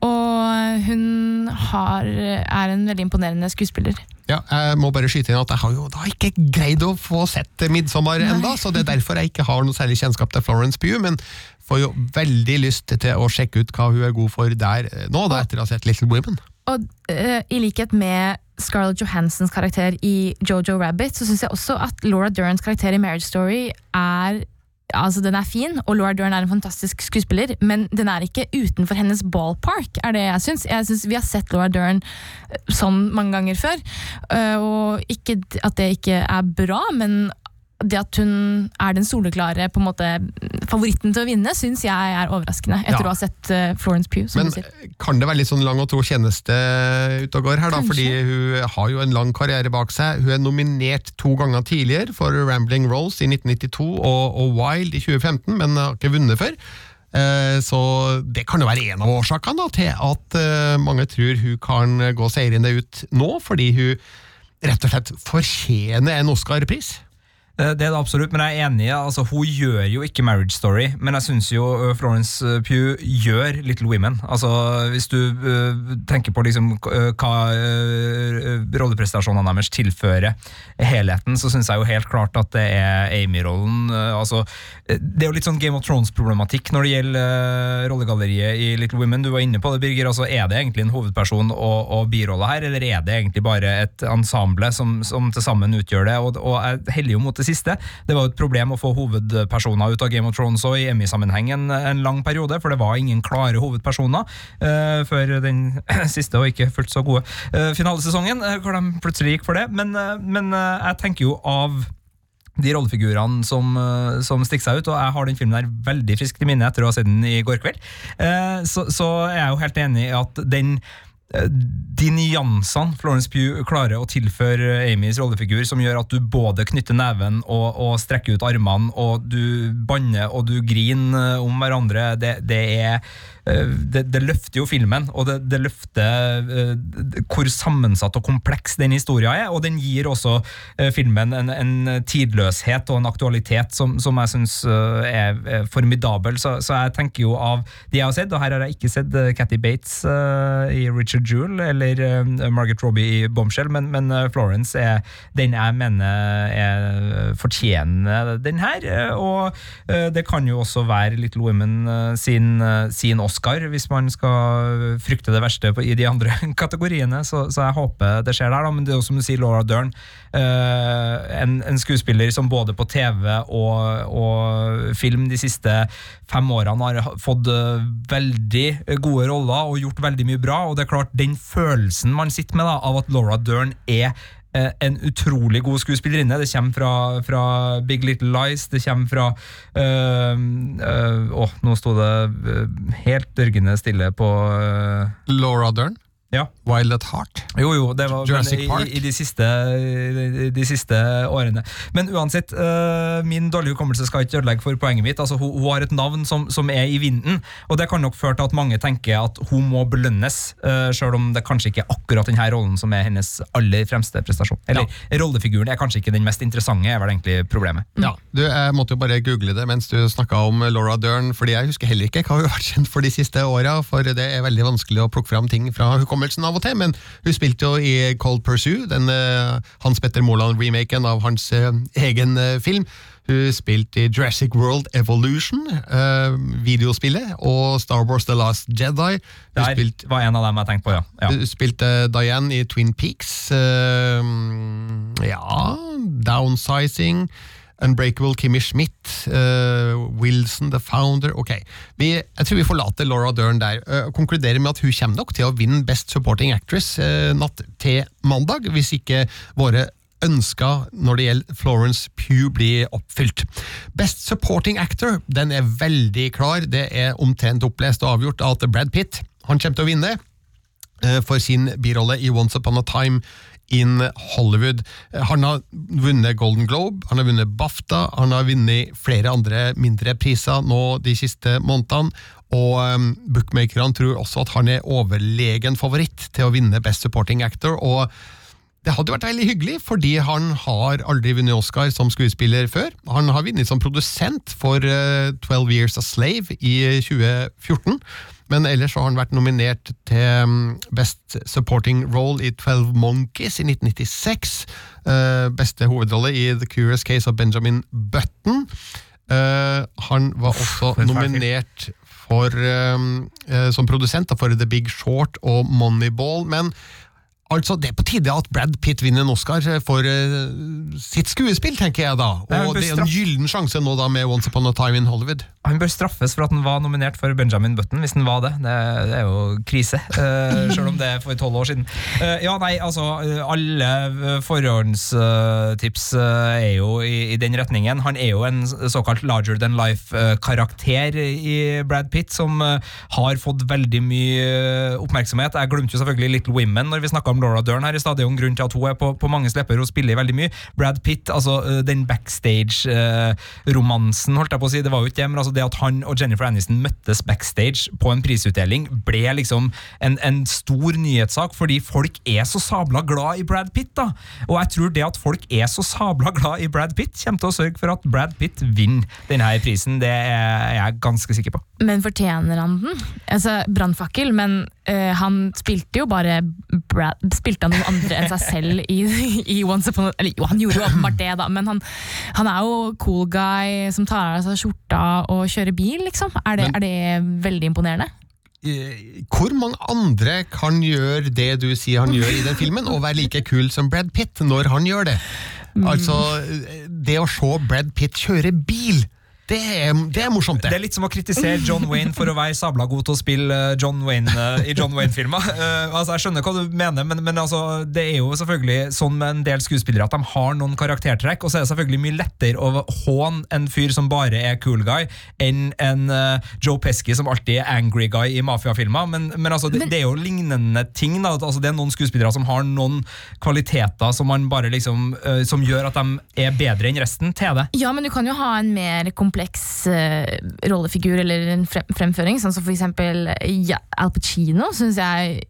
Og hun har, er en veldig imponerende skuespiller. Ja, jeg må bare skyte inn at jeg har jo da ikke greid å få sett Midtsommer enda, så det er derfor jeg ikke har noe særlig kjennskap til Florence Pugh, men får jo veldig lyst til å sjekke ut hva hun er god for der eh, nå, da, etter å ha sett Little Women. Og uh, i likhet med Scarlett Johansens karakter i Jojo Rabbit, så syns jeg også at Laura Derns karakter i Marriage Story er Altså, Den er fin, og Laura Dern er en fantastisk skuespiller, men den er ikke utenfor hennes ballpark, er det jeg syns. Jeg synes Vi har sett Laura Dern eh, sånn mange ganger før, øh, og ikke at det ikke er bra, men det at hun er den soleklare på en måte, favoritten til å vinne, syns jeg er overraskende, etter Ja. å ha sett øh, Florence Pugh. som Men sier. kan det være litt sånn lang og tro tjeneste ute og går her, da? Kanskje. Fordi hun har jo en lang karriere bak seg. Hun er nominert to ganger tidligere for Rambling Rose i 1992 og, og Wild i 2015, men har ikke vunnet før. Eh, Så det kan jo være en av årsakene til at eh, mange tror hun kan gå seirende ut nå, fordi hun rett og slett fortjener en Oscar-pris. Eh, Det er det absolutt, men jeg er enig. altså Hun gjør jo ikke Marriage Story, men jeg syns jo eh, Florence eh, Pugh gjør Little Women. Altså Hvis du uh, tenker på liksom uh, hva uh, rolleprestasjonene deres tilfører helheten, så syns jeg jo helt klart at det er Amy-rollen. altså Det er jo litt sånn Game of Thrones-problematikk når det gjelder rollegalleriet i Little Women. Du var inne på det, Birger. altså Er det egentlig en hovedperson og, og birolle her, eller er det egentlig bare et ensemble som, som til sammen utgjør det? Og, og jeg heller jo mot det siste. Det var jo et problem å få hovedpersoner ut av Game of Thrones og i Emmy-sammenheng en, lang periode, for det var ingen klare hovedpersoner uh, før den siste og ikke fullt så gode uh, finalesesongen, eh, hvor de plutselig gikk for det. Men, men jeg tenker jo av de rollefigurene som, som stikker seg ut, og jeg har den filmen her veldig friskt i minne etter å ha sett den i går kveld, eh, så, så jeg jo helt enig i at den de nyansene Florence Pugh klarer å tilføre Amys rollefigur, som gjør at du både knytter neven og, og strekker ut armene, og du banner og du griner om hverandre, det, det er eh, det, det løfter jo filmen, og det, det løfter eh, hvor sammensatt og kompleks den historien er, og den gir også eh, filmen en, en tidløshet og en aktualitet som, som jeg syns er, er formidabel. Så, så jeg tenker jo av de jeg har sett, og her har jeg ikke sett Cathy Bates uh, i Richard Jewell eller uh, Margaret Robbie i Bombshell, men, men eh, Florence er den jeg mener er fortjener den her. eh, og uh, det kan jo også være Little Women eh, sin, også sin Oscar, hvis man skal frykte det verste på, i de andre kategoriene. Så, så jeg håper det skjer der. Da. Men det er jo som du sier, Laura Dern. eh, en, en skuespiller som både på TV og, og film de siste fem årene har fått eh, veldig gode roller og gjort veldig mye bra. Og det er klart, den følelsen man sitter med da, av at Laura Dern er en utrolig god skuespillerinne. Det kommer fra, fra Big Little Lies, det kommer fra øh, øh, Åh, nå sto det øh, helt dørgende stille på øh, Laura Dern, Ja. Wild at Heart. Jo, jo, det var Jurassic i, Park. i, i de, siste, i de siste årene. Men uansett, uh, min dårlige hukommelse skal ikke ødelegge for poenget mitt. Altså, hun, hun har et navn som, som er i vinden, og det kan nok føre til at mange tenker at hun må belønnes, uh, sjøl om det kanskje ikke er akkurat denne rollen som er hennes aller fremste prestasjon. Eller rollefiguren er kanskje ikke den mest interessante, er vel egentlig problemet. Ja, du, Jeg måtte jo bare google det mens du snakka om Laura Dern, fordi jeg husker heller ikke hva hun har vært kjent for de siste åra, for det er veldig vanskelig å plukke fram ting fra hukommelsen av og til. Men hun spilte jo i Cold Pursue, den eh, Hans Petter Moland-remaken av hans eh, egen eh, film. Hun spilte i Jurassic World Evolution, eh, videospillet, og Star Wars The Last Jedi. Hun Der spilte var en av dem jeg tenkte på, ja. ja. Hun spilte Diane i Twin Peaks. eh, ja Downsizing. Unbreakable Kimmy Schmidt. uh, Wilson, The Founder. Ok, vi, Jeg tror vi forlater Laura Dern der. uh, og konkluderer med at hun kommer nok til å vinne Best Supporting Actress uh, natt til mandag, hvis ikke våre ønsker når det gjelder Florence Pugh blir oppfylt. Best Supporting Actor den er veldig klar. Det er omtrent opplest og avgjort at Brad Pitt han kommer til å vinne for sin birolle i Once Upon a Time in Hollywood. Han har vunnet Golden Globe, han har vunnet BAFTA, han har vunnet flere andre mindre priser nå de siste månedene. Og um, bookmakerne tror også at han er overlegen favoritt til å vinne Best Supporting Actor. og det hadde vært veldig hyggelig, fordi han har aldri vunnet Oscar som skuespiller før. Han har vunnet som produsent for Twelve 12 Years a Slave i 2014. Men ellers har han vært nominert til mm, Best Supporting Role i 12 Monkeys i 1996. eh, beste hovedrolle i The Curious Case of Benjamin Button. Eh, han var også nominert for, eh, som produsent for The Big Short og Moneyball, men Altså, Det er på tide at Brad Pitt vinner en Oscar for uh, sitt skuespill, tenker jeg da. Og det er en gyllen sjanse nå da med Once Upon a Time in Hollywood. Han bør straffes for at han var nominert for Benjamin Button, hvis han var det. Det, det er jo krise, uh, selv om det er for tolv år siden. Uh, ja, nei, altså, eh, alle eh, forhåndstips uh, er jo i, i den retningen. Han er jo en såkalt larger than life-karakter i Brad Pitt, som eh, har fått veldig mye eh, oppmerksomhet. Jeg glemte jo selvfølgelig Little Women når vi snakka om Laura Dern her i stad. Det jo en grunn til at hun er på, på mange lepper og spiller veldig mye. Brad Pitt, altså eh, den backstage-romansen, holdt jeg på å si, det var jo ikke det, men altså det at han og Jennifer Aniston møttes backstage på en prisutdeling, ble liksom en, en stor nyhetssak, fordi folk er så sabla glad i Brad Pitt, da. Og jeg tror det at folk er så sabla glad i Brad Pitt, kommer til å sørge for at Brad Pitt vinner denne prisen. Det er jeg ganske sikker på. Men fortjener han den? Altså, Brannfakkel, men eh, han spilte jo bare Brad, Spilte han noen andre enn seg selv i, i Once Upon a Eller jo, han gjorde jo åpenbart det, da, men han, han er jo cool guy som tar av seg skjorta og kjører bil, liksom. Er det, er det veldig imponerende? Uh, Hvor mange andre kan gjøre det du sier han gjør i den filmen, og være like kul som Brad Pitt når han gjør det? Altså, eh, det å se Brad Pitt kjøre bil, det er, det er morsomt, Det det. er litt som å kritisere John Wayne for å være sabla god til å spille eh, John Wayne eh, i John Wayne-filmer. Uh, altså, jeg skjønner hva du mener, men, men altså, det er jo selvfølgelig sånn med en del skuespillere at de har noen karaktertrekk, og så er det selvfølgelig mye lettere å håne en fyr som bare er cool guy, enn en uh, Joe Pesky som alltid er angry guy i mafiafilmer. Men, men altså, det, det er jo lignende ting. Da. Altså, det er noen skuespillere som har noen kvaliteter som man bare liksom Som gjør at de er bedre enn resten til det. Ja, men du kan jo ha en mer kompleks eh, rollefigur eller en frem fremføring, sånn som for eksempel ja, Al Pacino, syns jeg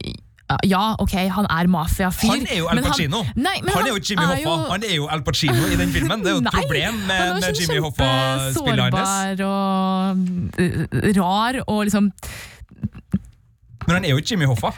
ja, ok, han er mafiafyr. Han er jo Al Pacino! han-! Nei, han, han er jo Jimmy Hoffa! jo- Han er jo Al Pacino i den filmen! Det er jo et Nei, problem med, er med sånn Jimmy Hoffa-spillet hans. Sårbar og øh, rar og liksom Men han er jo ikke Jimmy Hoffa.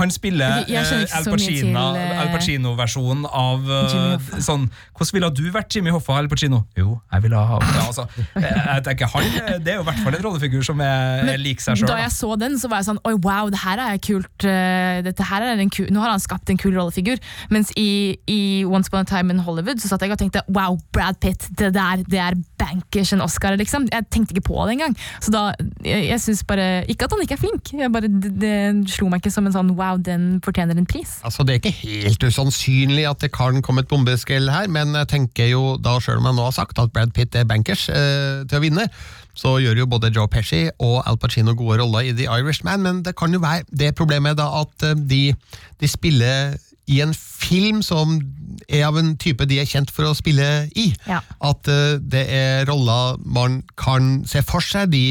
Han spiller eh, Al Pacino- eh, Al Pacino-versjonen av eh, sånn Hvordan ville du vært Jimmy Hoffa Al Pacino? Jo, jeg ville ha ja, altså, jeg, tenker han, Det er jo i hvert fall en rollefigur som er, lik seg sjøl. Da jeg så den, så var jeg sånn Oi, wow, det her er kult. Dette her er en kul, nå har han skapt en kul rollefigur. Mens i, i Once Upon a Time in Hollywood så satt jeg og tenkte wow, Brad Pitt, det der det er bankers en Oscar, liksom. Jeg tenkte ikke på det engang. Så da, jeg, jeg synes bare Ikke at han ikke er flink, jeg bare, det, det slo meg ikke som en sånn wow, den fortjener en pris. Altså, Det er ikke helt usannsynlig at det kan komme et bombeskrell her, men jeg tenker jo da, sjøl om jeg nå har sagt at Brad Pitt er bankers eh, til å vinne, så gjør jo både Joe Pesci og Al Pacino gode roller i The Irishman, men det kan jo være det problemet da at eh, de, de spiller i en film som er av en type de er kjent for å spille i. Ja. At uh, det er roller man kan se for seg, de,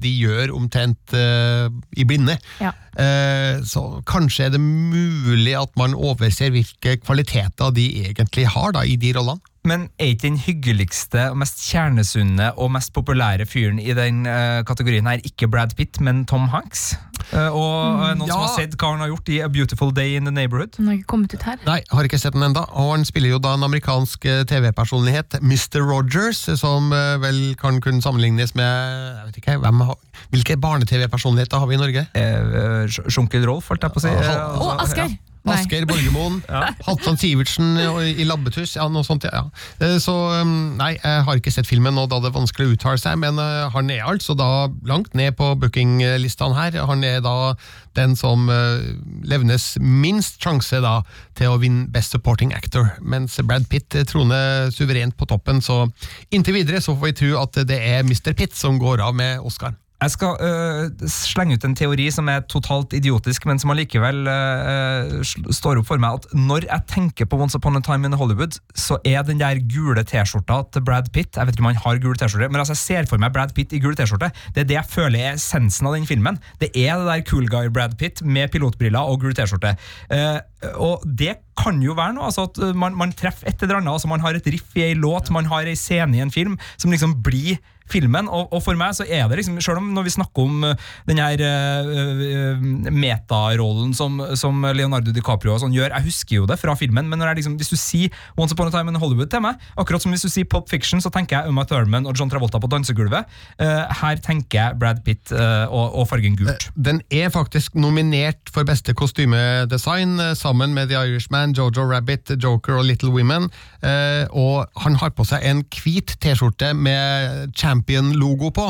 de gjør omtrent uh, i blinde. Ja. Uh, så kanskje er det mulig at man overser hvilke kvaliteter de egentlig har da, i de rollene. Men er ikke den hyggeligste, og mest kjernesunne og mest populære fyren i den uh, kategorien her ikke Brad Pitt, men Tom Hanks? Uh, og mm, noen som har sett hva han har gjort i A Beautiful Day in the Neighborhood? Han har ikke kommet ut her. Nei, har ikke sett den enda. Og han spiller jo da en amerikansk eh, TV-personlighet, Mr. Rogers, som eh, vel kan kunne sammenlignes med jeg vet ikke, hvem har, Hvilke barne-TV-personligheter har vi i Norge? Eh, eh, Sjunkel Rolf, holdt jeg på å si. Ja, Eh, altså, Asgeir! ja. Nei. Borgermoen, Halvdan Sivertsen i Labbetuss, ja, noe sånt. Ja. Eh, Så um, nei, jeg har ikke sett filmen, og da det er vanskelig å uttale seg, men eh, han er altså da langt ned på bookinglistene her. Han er da den som eh, levnes minst sjanse da til å vinne Best Supporting Actor, mens Brad Pitt troner suverent på toppen, så inntil videre så får vi tro at det er Mr. Pitt som går av med Oscar. Jeg skal øh, slenge ut en teori som er totalt idiotisk, men som allikevel øh, står opp for meg. At når jeg tenker på Once Upon a Time in Hollywood, så er den der gule T-skjorta til Brad Pitt Jeg vet ikke om han har gul T-skjorte, men altså jeg ser for meg Brad Pitt i gul T-skjorte. Det er det jeg føler er essensen av den filmen. Det er det der cool guy Brad Pitt med pilotbriller og gul T-skjorte. Uh, og det kan jo være noe, altså at man, man treffer et eller annet. altså Man har et riff i ei låt, man har ei scene i en film som liksom blir filmen. Og, og for meg så er det liksom, selv om når vi snakker om uh, den her uh, metarollen som, som Leonardo DiCaprio sånn gjør, jeg husker jo det fra filmen, men liksom, hvis du sier Once Upon a Time in Hollywood til meg, akkurat som hvis du sier Pop Fiction, så tenker jeg Uma Thurman og John Travolta på dansegulvet. Uh, her tenker jeg Brad Pitt uh, og, og fargen gult. Den er faktisk nominert for beste kostymedesign eh, sammen med The Irishman, Jojo Rabbit, Joker og Little Women. Eh, og han har på seg en hvit T-skjorte med Champion-logo på,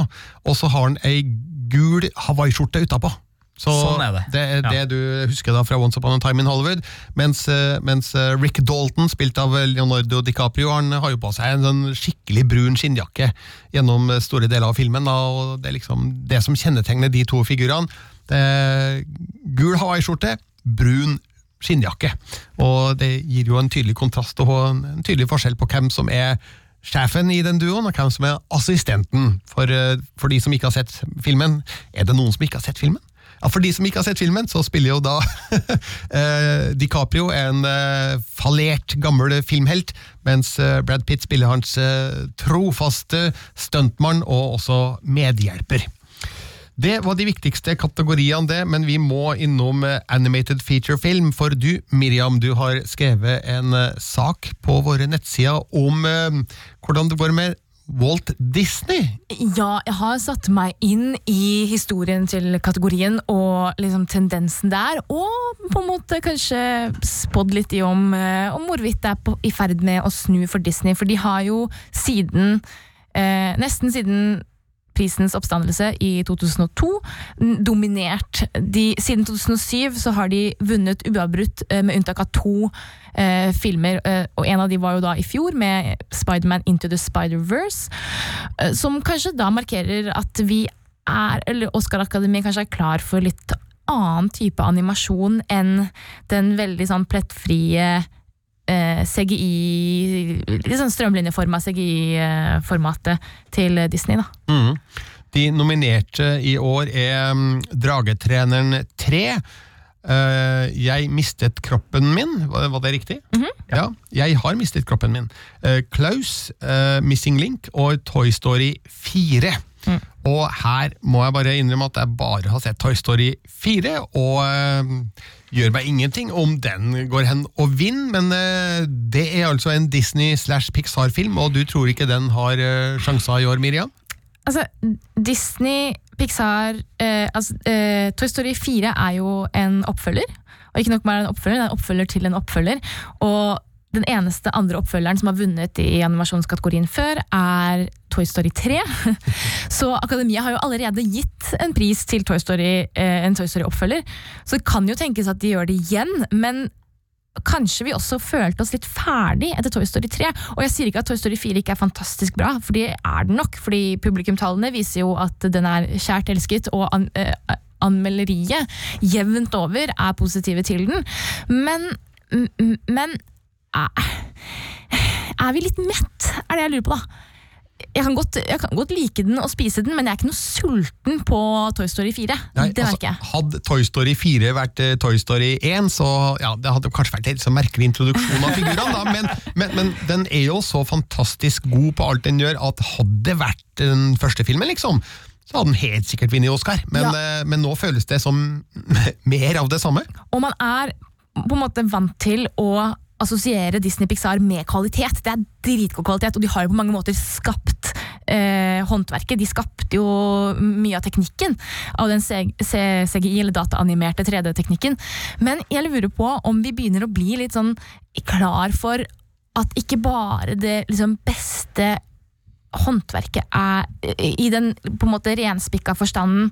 og så har han ei gul hawaiiskjorte utapå. Så Sånn er det. Det er Ja. det du husker da fra Once Upon a Time in Hollywood. Mens, eh, mens eh, Rick Dalton, spilt av Leonardo DiCaprio, han har jo på seg en sånn skikkelig brun skinnjakke gjennom store deler av filmen. Da, og Det er liksom det som kjennetegner de to figurene. Det er gul hawaiiskjorte, brun skinnjakke. Og det gir jo en tydelig kontrast og en tydelig forskjell på hvem som er sjefen i den duoen, og hvem som er assistenten. For, eh, for de som ikke har sett filmen, er det noen som ikke har sett filmen? Ja, For de som ikke har sett filmen, så spiller jo da eh, DiCaprio en eh, fallert, gammel filmhelt, mens Brad Pitt spiller hans trofaste stuntmann og også medhjelper. Det var de viktigste kategoriene, det, men vi må innom eh, animated feature film. For du, Miriam, du har skrevet en eh, sak på våre nettsider om eh, hvordan det går med Walt Disney. Ja, jeg har satt meg inn i historien til kategorien og liksom tendensen der, og på en måte kanskje spådd litt i om, om hvorvidt det er på, i ferd med å snu for Disney, for de har jo siden eh, Nesten siden prisens oppstandelse i 2002 dominert. De, siden 2007 så har de vunnet uavbrutt, eh, med unntak av to eh, filmer, eh, og en av de var jo da i fjor med Spiderman Into the Spider-Verse, eh, som kanskje da markerer at vi er, eller Oscar-akademiet kanskje er klar for litt annen type animasjon enn den veldig sånn plettfrie CGI, litt sånn strømlinjeforma CGI-formatet til Disney, da. Mm. De nominerte i år er mm, Dragetreneren 3. Uh, jeg mistet kroppen min, var, var det riktig? Ja, jeg har mistet kroppen min. Uh, Klaus, uh, Missing Link og Toy Story 4. Og her må jeg bare innrømme at jeg bare har sett Toy Story 4, og øh, gjør meg ingenting om den går hen og vinner, men øh, det er altså en Disney slash Pixar-film, og du tror ikke den har øh, sjanser i år, Miriam? Altså, Disney, Pixar altså, Toy Story 4 er jo en oppfølger. Og ikke nok med en oppfølger, det er en oppfølger til en oppfølger. Og den eneste andre oppfølgeren som har vunnet i animasjonskategorien før, er Toy Story 3. Så Akademia har jo allerede gitt en pris til Toy Story, eh, en Toy Story-oppfølger. Så det kan jo tenkes at de gjør det igjen, men kanskje vi også følte oss litt ferdig etter Toy Story 3. Og jeg sier ikke at Toy Story 4 ikke er fantastisk bra, for det er den nok. fordi publikumtallene viser jo at den er kjært elsket, og an, eh, anmelderiet jevnt over er positive til den. Men, men er, vi litt mett, er det jeg lurer på, da. Jeg kan, godt, jeg kan godt like den og spise den, men jeg er ikke noe sulten på Toy Story 4. Nei, det altså, merker jeg. Hadde Toy Story 4 vært eh, Toy Story 1, så ja, det hadde kanskje vært en merkelig introduksjon av figurene, da, men, men, men den er jo så fantastisk god på alt den gjør, at hadde det vært den første filmen, liksom, så hadde den helt sikkert vunnet Oscar. Men, eh, men nå føles det som mer av det samme. Og man er på en måte vant til å assosiere Disney Pixar med kvalitet. Det er dritgod kvalitet, og de har jo på mange måter skapt eh, håndverket. De skapte jo mye av teknikken av den CGI, eller dataanimerte 3D-teknikken. Men jeg lurer på om vi begynner å bli litt sånn klar for at ikke bare det liksom beste håndverket er, i den på en måte renspikka forstanden,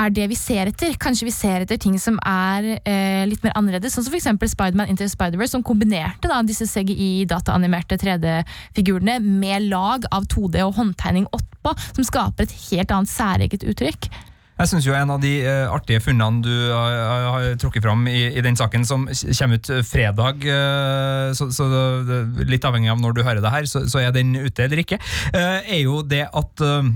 er det vi ser etter. Kanskje vi ser etter ting som er eh, litt mer annerledes, sånn som f.eks. Spiderman Into Spider-Verse, som kombinerte da, disse CGI-dataanimerte 3D-figurene med lag av 2D og håndtegning oppå, som skaper et helt annet særeget uttrykk. Jeg synes jo En av de eh, artige funnene du har, har trukket fram i, i den saken, som kommer ut fredag, eh, så, så litt avhengig av når du hører det her, så, så er den ute eller ikke, eh, er jo det at eh,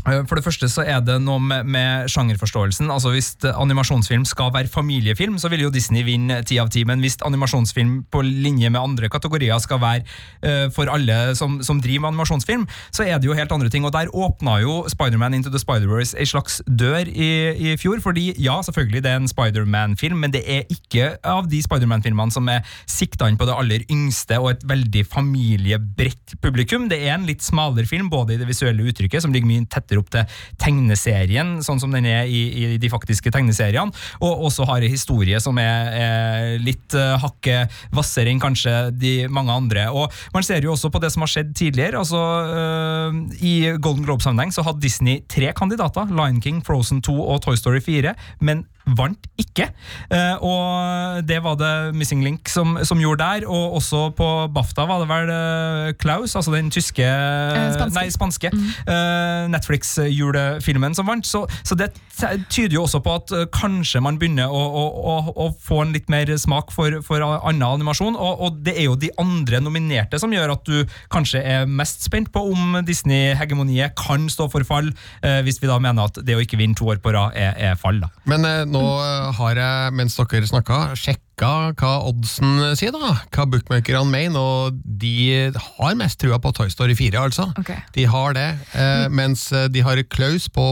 for det første så er det noe med, med sjangerforståelsen. altså Hvis eh, animasjonsfilm skal være familiefilm, så vil jo Disney vinne ti av ti. Men hvis animasjonsfilm på linje med andre kategorier skal være uh, for alle som, som driver med animasjonsfilm, så er det jo helt andre ting. Og Der åpna jo Spiderman Into the Spider-Verse ei slags dør i, i fjor. fordi ja, selvfølgelig det er en Spiderman-film, men det er ikke av de Spiderman-filmene som er sikta inn på det aller yngste og et veldig familiebredt publikum. Det er en litt smalere film, både i det visuelle uttrykket, som ligger mye tettere opp til tegneserien, sånn som den er i, i de faktiske tegneseriene, og også har en historie som er, er litt uh, hakket hvassere enn kanskje de mange andre. Og Man ser jo også på det som har skjedd tidligere. altså uh, I Golden Globe-sammenheng så hadde Disney tre kandidater, Lion King, Frozen 2 og Toy Story 4, men vant ikke. Eh, og det var det Missing Link som, som gjorde der, og også på BAFTA var det vel Klaus, altså den tyske spanske. Nei, spanske. eh, Netflix-julefilmen som vant. Så, så det tyder jo også på at eh, kanskje man begynner å, å, å, å få en litt mer smak for, for annen animasjon, og, og det er jo de andre nominerte som gjør at du kanskje er mest spent på om Disney-hegemoniet kan stå for fall, eh, hvis vi da mener at det å ikke vinne to år på rad er, er fall. da. Men eh, nå har jeg, mens dere snakka, sjekka hva oddsen sier, da. Hva bookmakerne mener, og de har mest trua på Toy Story 4, altså. Okay. De har det, eh, mens eh, de har Klaus på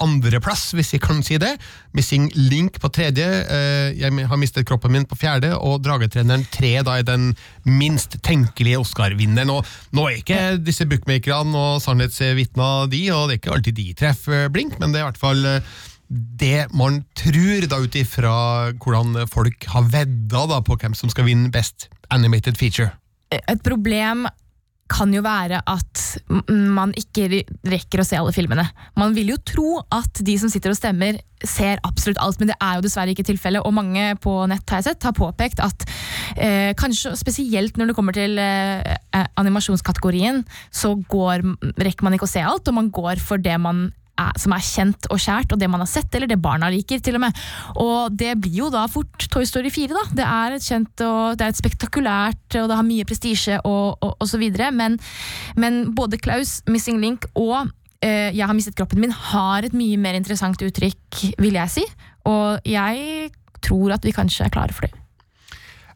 andreplass, hvis jeg kan si det. Missing Link på tredje, eh, jeg har mistet kroppen min på fjerde, og Dragetreneren tre da er den minst tenkelige Oscar-vinneren. Og nå er ikke disse bookmakerne og sannhetsvitner de, og det er ikke alltid de treffer blink, men det er i hvert fall eh, det man tror, da ut ifra hvordan folk har vedda da, på hvem som skal vinne Best Animated Feature. et problem kan jo være at man ikke rekker å se alle filmene. Man vil jo tro at de som sitter og stemmer, ser absolutt alt, men det er jo dessverre ikke tilfellet. Og mange på nett har sett, har påpekt at eh, kanskje spesielt når det kommer til eh, eh, animasjonskategorien, så går, rekker man ikke å se alt, og man går for det man er, som er kjent og kjært, og det man har sett, eller det barna liker, til og med. Og det blir jo da fort Toy Story 4, da. Det er et kjent og det er et spektakulært, og det har mye prestisje og, og, og så videre, men, men både Klaus, Missing Link og eh, Jeg har mistet kroppen min har et mye mer interessant uttrykk, vil jeg si. Og jeg tror at vi kanskje er klare for det.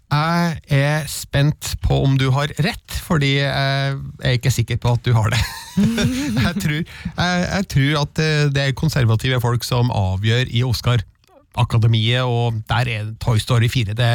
Jeg er spent på om du har rett, fordi jeg er ikke sikker på at du har det. jeg, tror, jeg, jeg tror at det, det er konservative folk som avgjør i Oscar-akademiet, og der er Toy Story 4 det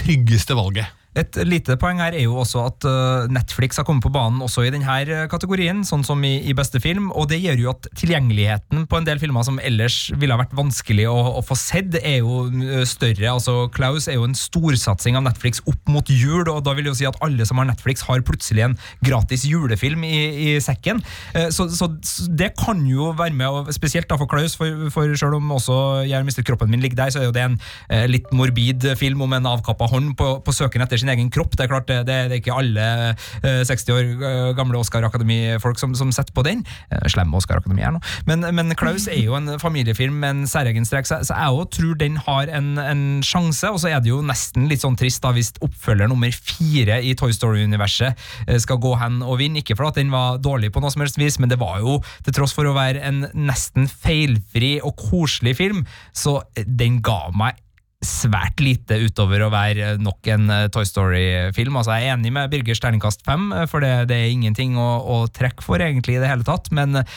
tryggeste valget. Et lite poeng her er jo også at uh, Netflix har kommet på banen også i denne kategorien, sånn som i, beste film, og det gjør jo at tilgjengeligheten på en del filmer som ellers ville ha vært vanskelig å, å få sett, er jo uh, større. Altså, Klaus er jo en storsatsing av Netflix opp mot jul, og da vil jo si at alle som har Netflix, har plutselig en gratis julefilm i, i sekken. Så, så, det kan jo være med, og spesielt da for Klaus, for, for selv om også Jeg har mistet kroppen min ligger der, så er jo det en litt morbid film om en avkappa hånd på, på søken etter sin egen kropp. Det er klart, det, er ikke alle eh, 60 år eh, gamle Oscar Akademi-folk som, som setter på den. Eh, Slemme Oscar Akademi her nå. Men, men Klaus er jo en familiefilm med en særegen strek, så, jeg også tror den har en, en sjanse. Og så er det jo nesten litt sånn trist da hvis oppfølger nummer fire i Toy Story-universet eh, skal gå hen og vinne. Ikke for at den var dårlig på noe som helst vis, men det var jo, til tross for å være en nesten feilfri og koselig film, så eh, den ga meg svært lite utover å være nok en eh, Toy Story-film. Altså, jeg er enig med Birgers terningkast fem, eh, for det, det er ingenting å, å trekke for egentlig i det hele tatt, men eh,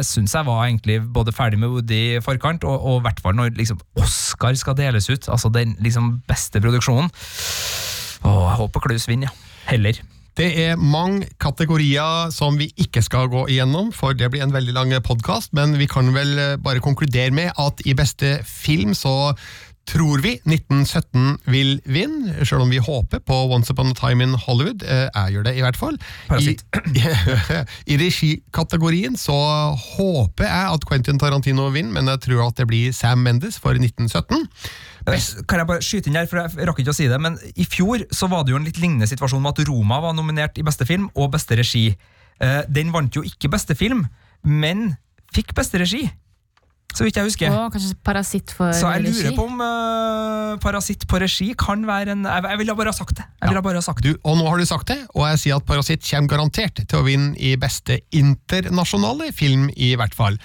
jeg syns jeg var egentlig både ferdig med Woody i forkant, og, og i hvert fall når liksom, Oscar skal deles ut, altså den liksom beste produksjonen. Åh, jeg håper Klaus vinner, ja. Heller. Det er mange kategorier som vi ikke skal gå igjennom, for det blir en veldig lang podkast, men vi kan vel eh, bare konkludere med at i beste film så tror vi 1917 vil vinne, selv om vi håper på Once Upon a Time in Hollywood. Eh, Jeg gjør det i hvert fall. I, I regikategorien så håper jeg at Quentin Tarantino vinner, men jeg tror at det blir Sam Mendes for 1917. Best, Kan jeg bare skyte inn her, for jeg rakk ikke å si det, men i fjor så var det jo en litt lignende situasjon med at Roma var nominert i beste film og beste regi. Eh, Den vant jo ikke beste film, men fikk beste regi. Så vidt jeg husker. Og kanskje Parasitt for Så jeg lurer regi. på om uh, Parasitt på regi kan være en Jeg, jeg ville bare ha sagt det. Bare ha sagt det. du, og nå har du sagt det, og jeg sier at Parasitt kommer garantert til å vinne i beste internasjonale film, i hvert fall.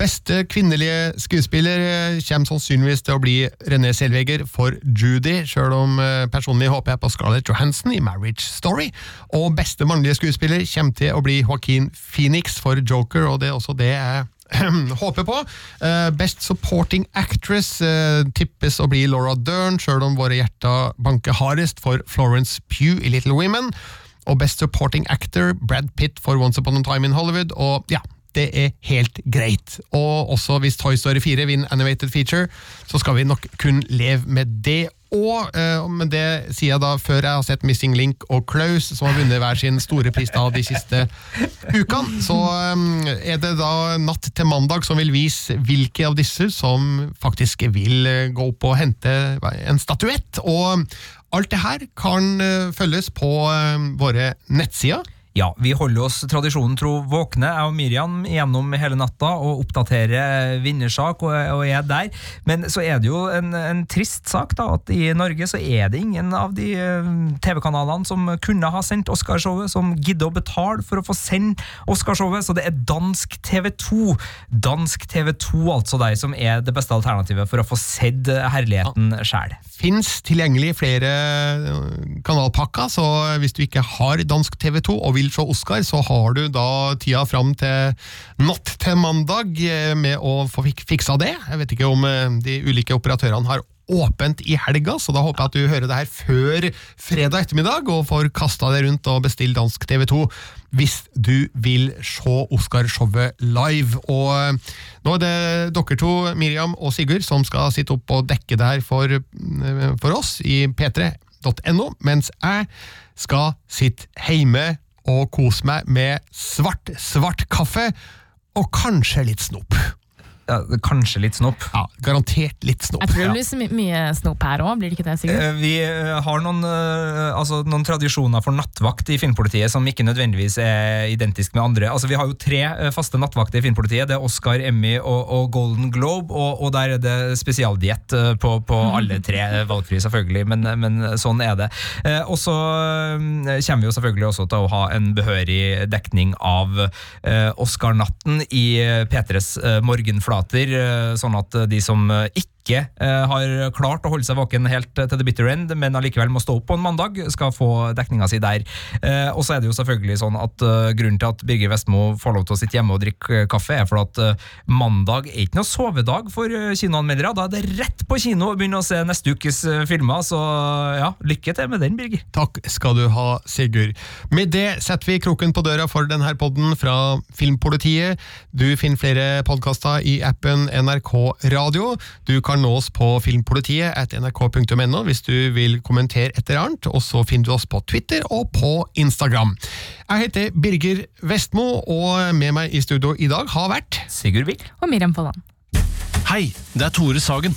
Beste kvinnelige skuespiller eh, kommer sannsynligvis til å bli René Selveger for Judy, selv om eh, personlig håper jeg på Scarlett Johansson i Marriage Story. Og beste mannlige skuespiller kommer til å bli Joaquin Phoenix for Joker, og det er også det jeg håper på. Eh, Best Supporting Actress eh, tippes å bli Laura Dern, sjøl om våre hjerter banker hardest for Florence Pugh i Little Women. Og Best Supporting Actor Brad Pitt for Once Upon a Time in Hollywood. Og ja, det er helt greit. Og også hvis Toy Story 4 vinner Animated Feature, så skal vi nok kun leve med det. Og, eh, men det sier jeg da før jeg har sett Missing Link og Klaus, som har vunnet hver sin store pris da de siste ukene. Så eh, er det da natt til mandag som vil vise hvilke av disse som faktisk vil eh, gå opp og hente en statuett. Og alt det her kan følges på våre nettsider. Ja, vi holder oss tradisjonen tro våkne, jeg og Miriam, gjennom hele natta og oppdaterer vinnersak og, og er der. Men så er det jo en, en trist sak da, at i Norge så er det ingen av de eh, TV-kanalene som kunne ha sendt Oscarshowet, som gidder å betale for å få sende Oscarshowet, så det er dansk TV2. Dansk TV2 altså deg, som er det beste alternativet for å få sett herligheten sjæl. Fins tilgjengelig flere øh, kanalpakker, så hvis du ikke har dansk TV2 og vil se Oscar, så har du da tida fram til natt til mandag eh, med å få fiksa det. Jeg vet ikke om eh, de ulike operatørene har åpent i helga, så da håper jeg at du hører det her før fredag ettermiddag og får kasta deg rundt og bestill dansk TV2 hvis du vil se Oscarshowet live. Og eh, nå er det dere to, Miriam og Sigurd, som skal sitte opp og dekke det her for, for oss i p3.no, mens jeg skal sitte hjemme og kose meg med svart, svart kaffe og kanskje litt snop. Ja, kanskje litt snopp. Ja, garantert litt snop. Jeg tror det blir så my mye snop her òg, blir det ikke det, Sigurd? Eh, Vi eh, har noen, eh, altså, noen tradisjoner for nattvakt i Filmpolitiet som ikke nødvendigvis er identisk med andre. Altså, vi har jo tre faste nattvakter i Filmpolitiet. Det er Oscar, Emmy og, og Golden Globe, og, og der er det spesialdiett på, på alle tre. Valgfri, selvfølgelig, men, men sånn er det. Eh, Og så kommer vi jo selvfølgelig også til å ha en behørig dekning av Oscar-natten i eh, P3s eh, morgenflater, eh, sånn at eh, de som eh, ikke eh, har klart å holde seg våken helt eh, til the bitter end, men allikevel må stå opp på en mandag, skal få dekninga si der. Eh, og så er det jo selvfølgelig sånn at grunnen til at Birger Vestmo får lov til å sitte hjemme og drikke kaffe, er for at mandag er ikke noe sovedag for kinoanmeldere. Da er det rett på kino å begynne å se neste ukes filmer, så ja, lykke til med den, Birger. Takk skal du ha, Sigurd. Med det setter vi kroken på døra for denne podden fra Filmpolitiet. Du finner flere podkaster i appen NRK Radio. Du kan nå oss på filmpolitiet at nrk.no hvis du vil kommentere etter annet, og så finner du oss på Twitter og på Instagram. Jeg heter Birger Vestmo, og med meg i studio i dag har vært Sigurd Vik. Og Miriam Folland. Hei, det er Tore Sagen.